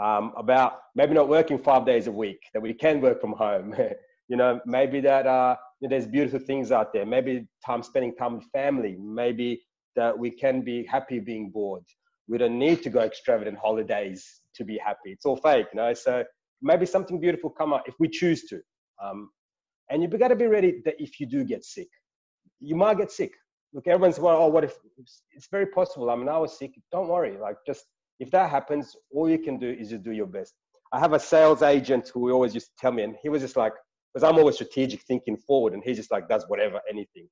um, about maybe not working five days a week, that we can work from home. you know, maybe that uh, there's beautiful things out there. Maybe time spending time with family. Maybe that we can be happy being bored. We don't need to go extravagant holidays to be happy. It's all fake, you know. So maybe something beautiful come out if we choose to. Um, and you've got to be ready that if you do get sick, you might get sick. Look, everyone's well, oh, what if? It's very possible. I mean, I was sick. Don't worry. Like, just if that happens, all you can do is just do your best. I have a sales agent who always used to tell me, and he was just like, because I'm always strategic thinking forward, and he just like does whatever, anything.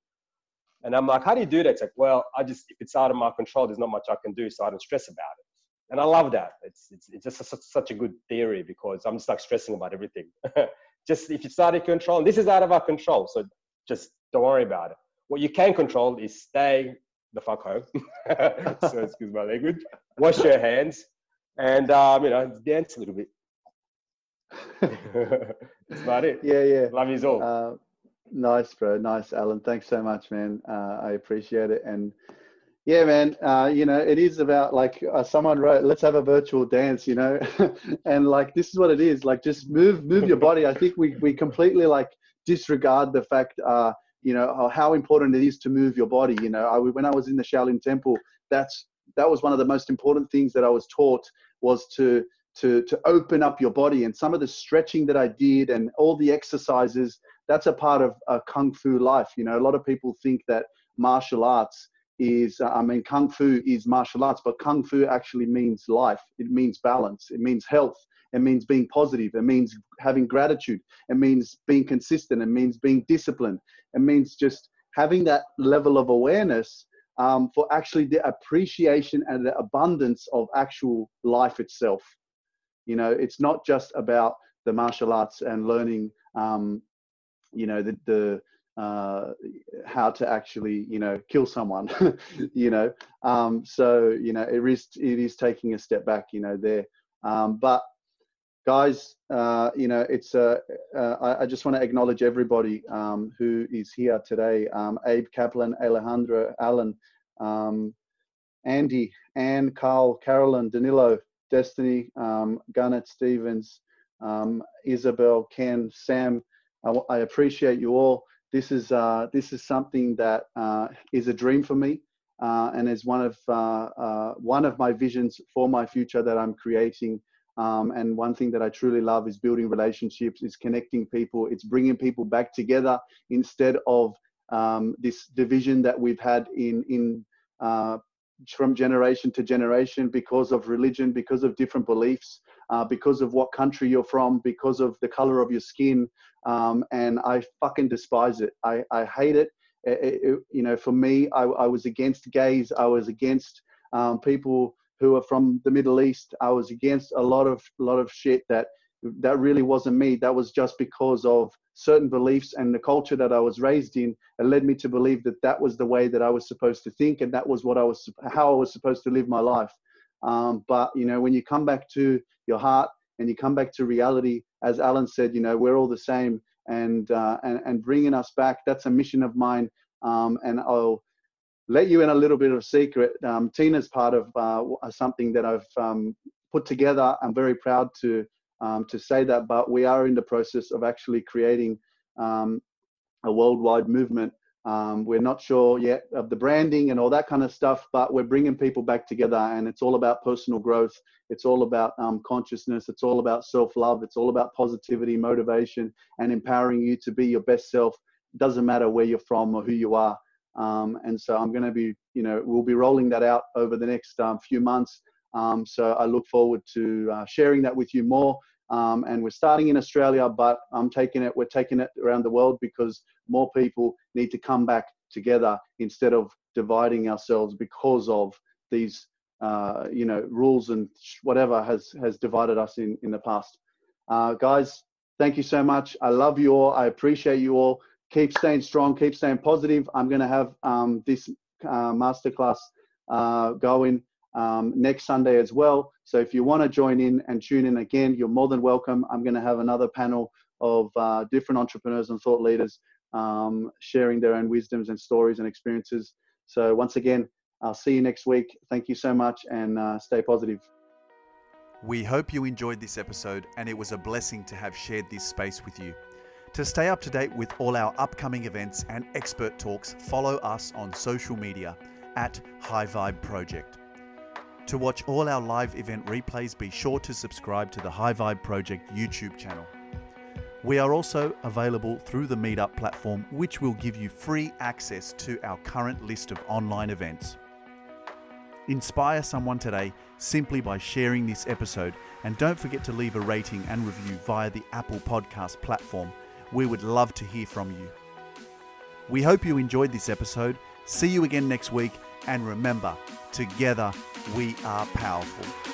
And I'm like, how do you do that? It's like, well, I just if it's out of my control, there's not much I can do, so I don't stress about it and I love that. It's it's, it's just a, such a good theory because I'm just like stressing about everything. just if it's out of control, this is out of our control, so just don't worry about it. What you can control is stay the fuck home. so excuse my language. Wash your hands, and um, you know dance a little bit. That's about it. Yeah, yeah. Love you all. Uh, nice, bro. Nice, Alen. Thanks so much, man. Uh, I appreciate it and yeah, man. Uh, you know, it is about like uh, someone wrote, "Let's have a virtual dance," you know, and like this is what it is. Like, just move, move your body. I think we we completely like disregard the fact, uh, you know, how important it is to move your body. You know, I, when I was in the Shaolin Temple, that's that was one of the most important things that I was taught was to to to open up your body. And some of the stretching that I did and all the exercises, that's a part of a kung fu life. You know, a lot of people think that martial arts is uh, I mean, kung fu is martial arts, but kung fu actually means life. It means balance. It means health. It means being positive. It means having gratitude. It means being consistent. It means being disciplined. It means just having that level of awareness um, for actually the appreciation and the abundance of actual life itself. You know, it's not just about the martial arts and learning, um, you know, the, the uh, how to actually you know kill someone you know um, so you know it is it is taking a step back you know there um, but guys uh, you know it's uh, uh I, I, just want to acknowledge everybody um, who is here today um, Abe Kaplan Alejandro Alen um, Andy Anne Carl Carolyn Danilo Destiny um, Garnet Stevens Isabel Ken Sam I, I appreciate you all this is uh, this is something that uh, is a dream for me, and is one of one of my visions for my future that I'm creating. Um, and one thing that I truly love is building relationships, is connecting people, it's bringing people back together instead of um, this division that we've had in in uh, from generation to generation because of religion, because of different beliefs, uh, because of what country you're from, because of the color of your skin. Um, and I fucking despise it. I, I hate it. It, it. You know, for me, I, I, was against gays. I was against um, people who are from the Middle East. I was against a lot of lot of shit that that really wasn't me. That was just because of certain beliefs and the culture that I was raised in. It led me to believe that that was the way that I was supposed to think, and that was what I was how I was supposed to live my life. Um, but you know, when you come back to your heart and you come back to reality, as Alen said, you know, we're all the same, and uh, and and bringing us back. That's a mission of mine, um, and I'll let you in a little bit of secret. Um, Tina's part of uh, something that I've um, put together. I'm very proud to um, to say that, but we are in the process of actually creating um, a worldwide movement. Um, we're not sure yet of the branding and all that kind of stuff, but we're bringing people back together, and it's all about personal growth. It's all about um, consciousness. It's all about self-love. It's all about positivity, motivation, and empowering you to be your best self. Doesn't matter where you're from or who you are. Um, and so I'm going to be, you know, we'll be rolling that out over the next um, few months. Um, so I look forward to uh, sharing that with you more. Um, and we're starting in Australia, but I'm taking it. We're taking it around the world because more people need to come back together instead of dividing ourselves because of these, uh, you know, rules and whatever has has divided us in in the past. Uh, guys, thank you so much. I love you all. I appreciate you all. Keep staying strong. Keep staying positive. I'm going to have um, this uh, masterclass uh, going um, next Sunday as well. So if you want to join in and tune in again, you're more than welcome. I'm going to have another panel of uh, different entrepreneurs and thought leaders um, sharing their own wisdoms and stories and experiences. So once again, I'll see you next week. Thank you so much and uh, stay positive. We hope you enjoyed this episode and it was a blessing to have shared this space with you. To stay up to date with all our upcoming events and expert talks, follow us on social media at High Vibe Project. To watch all our live event replays, be sure to subscribe to the High Vibe Project YouTube channel. We are also available through the Meetup platform, which will give you free access to our current list of online events. Inspire someone today simply by sharing this episode, and don't forget to leave a rating and review via the Apple Podcast platform. We would love to hear from you. We hope you enjoyed this episode. See you again next week, and remember, together we are powerful.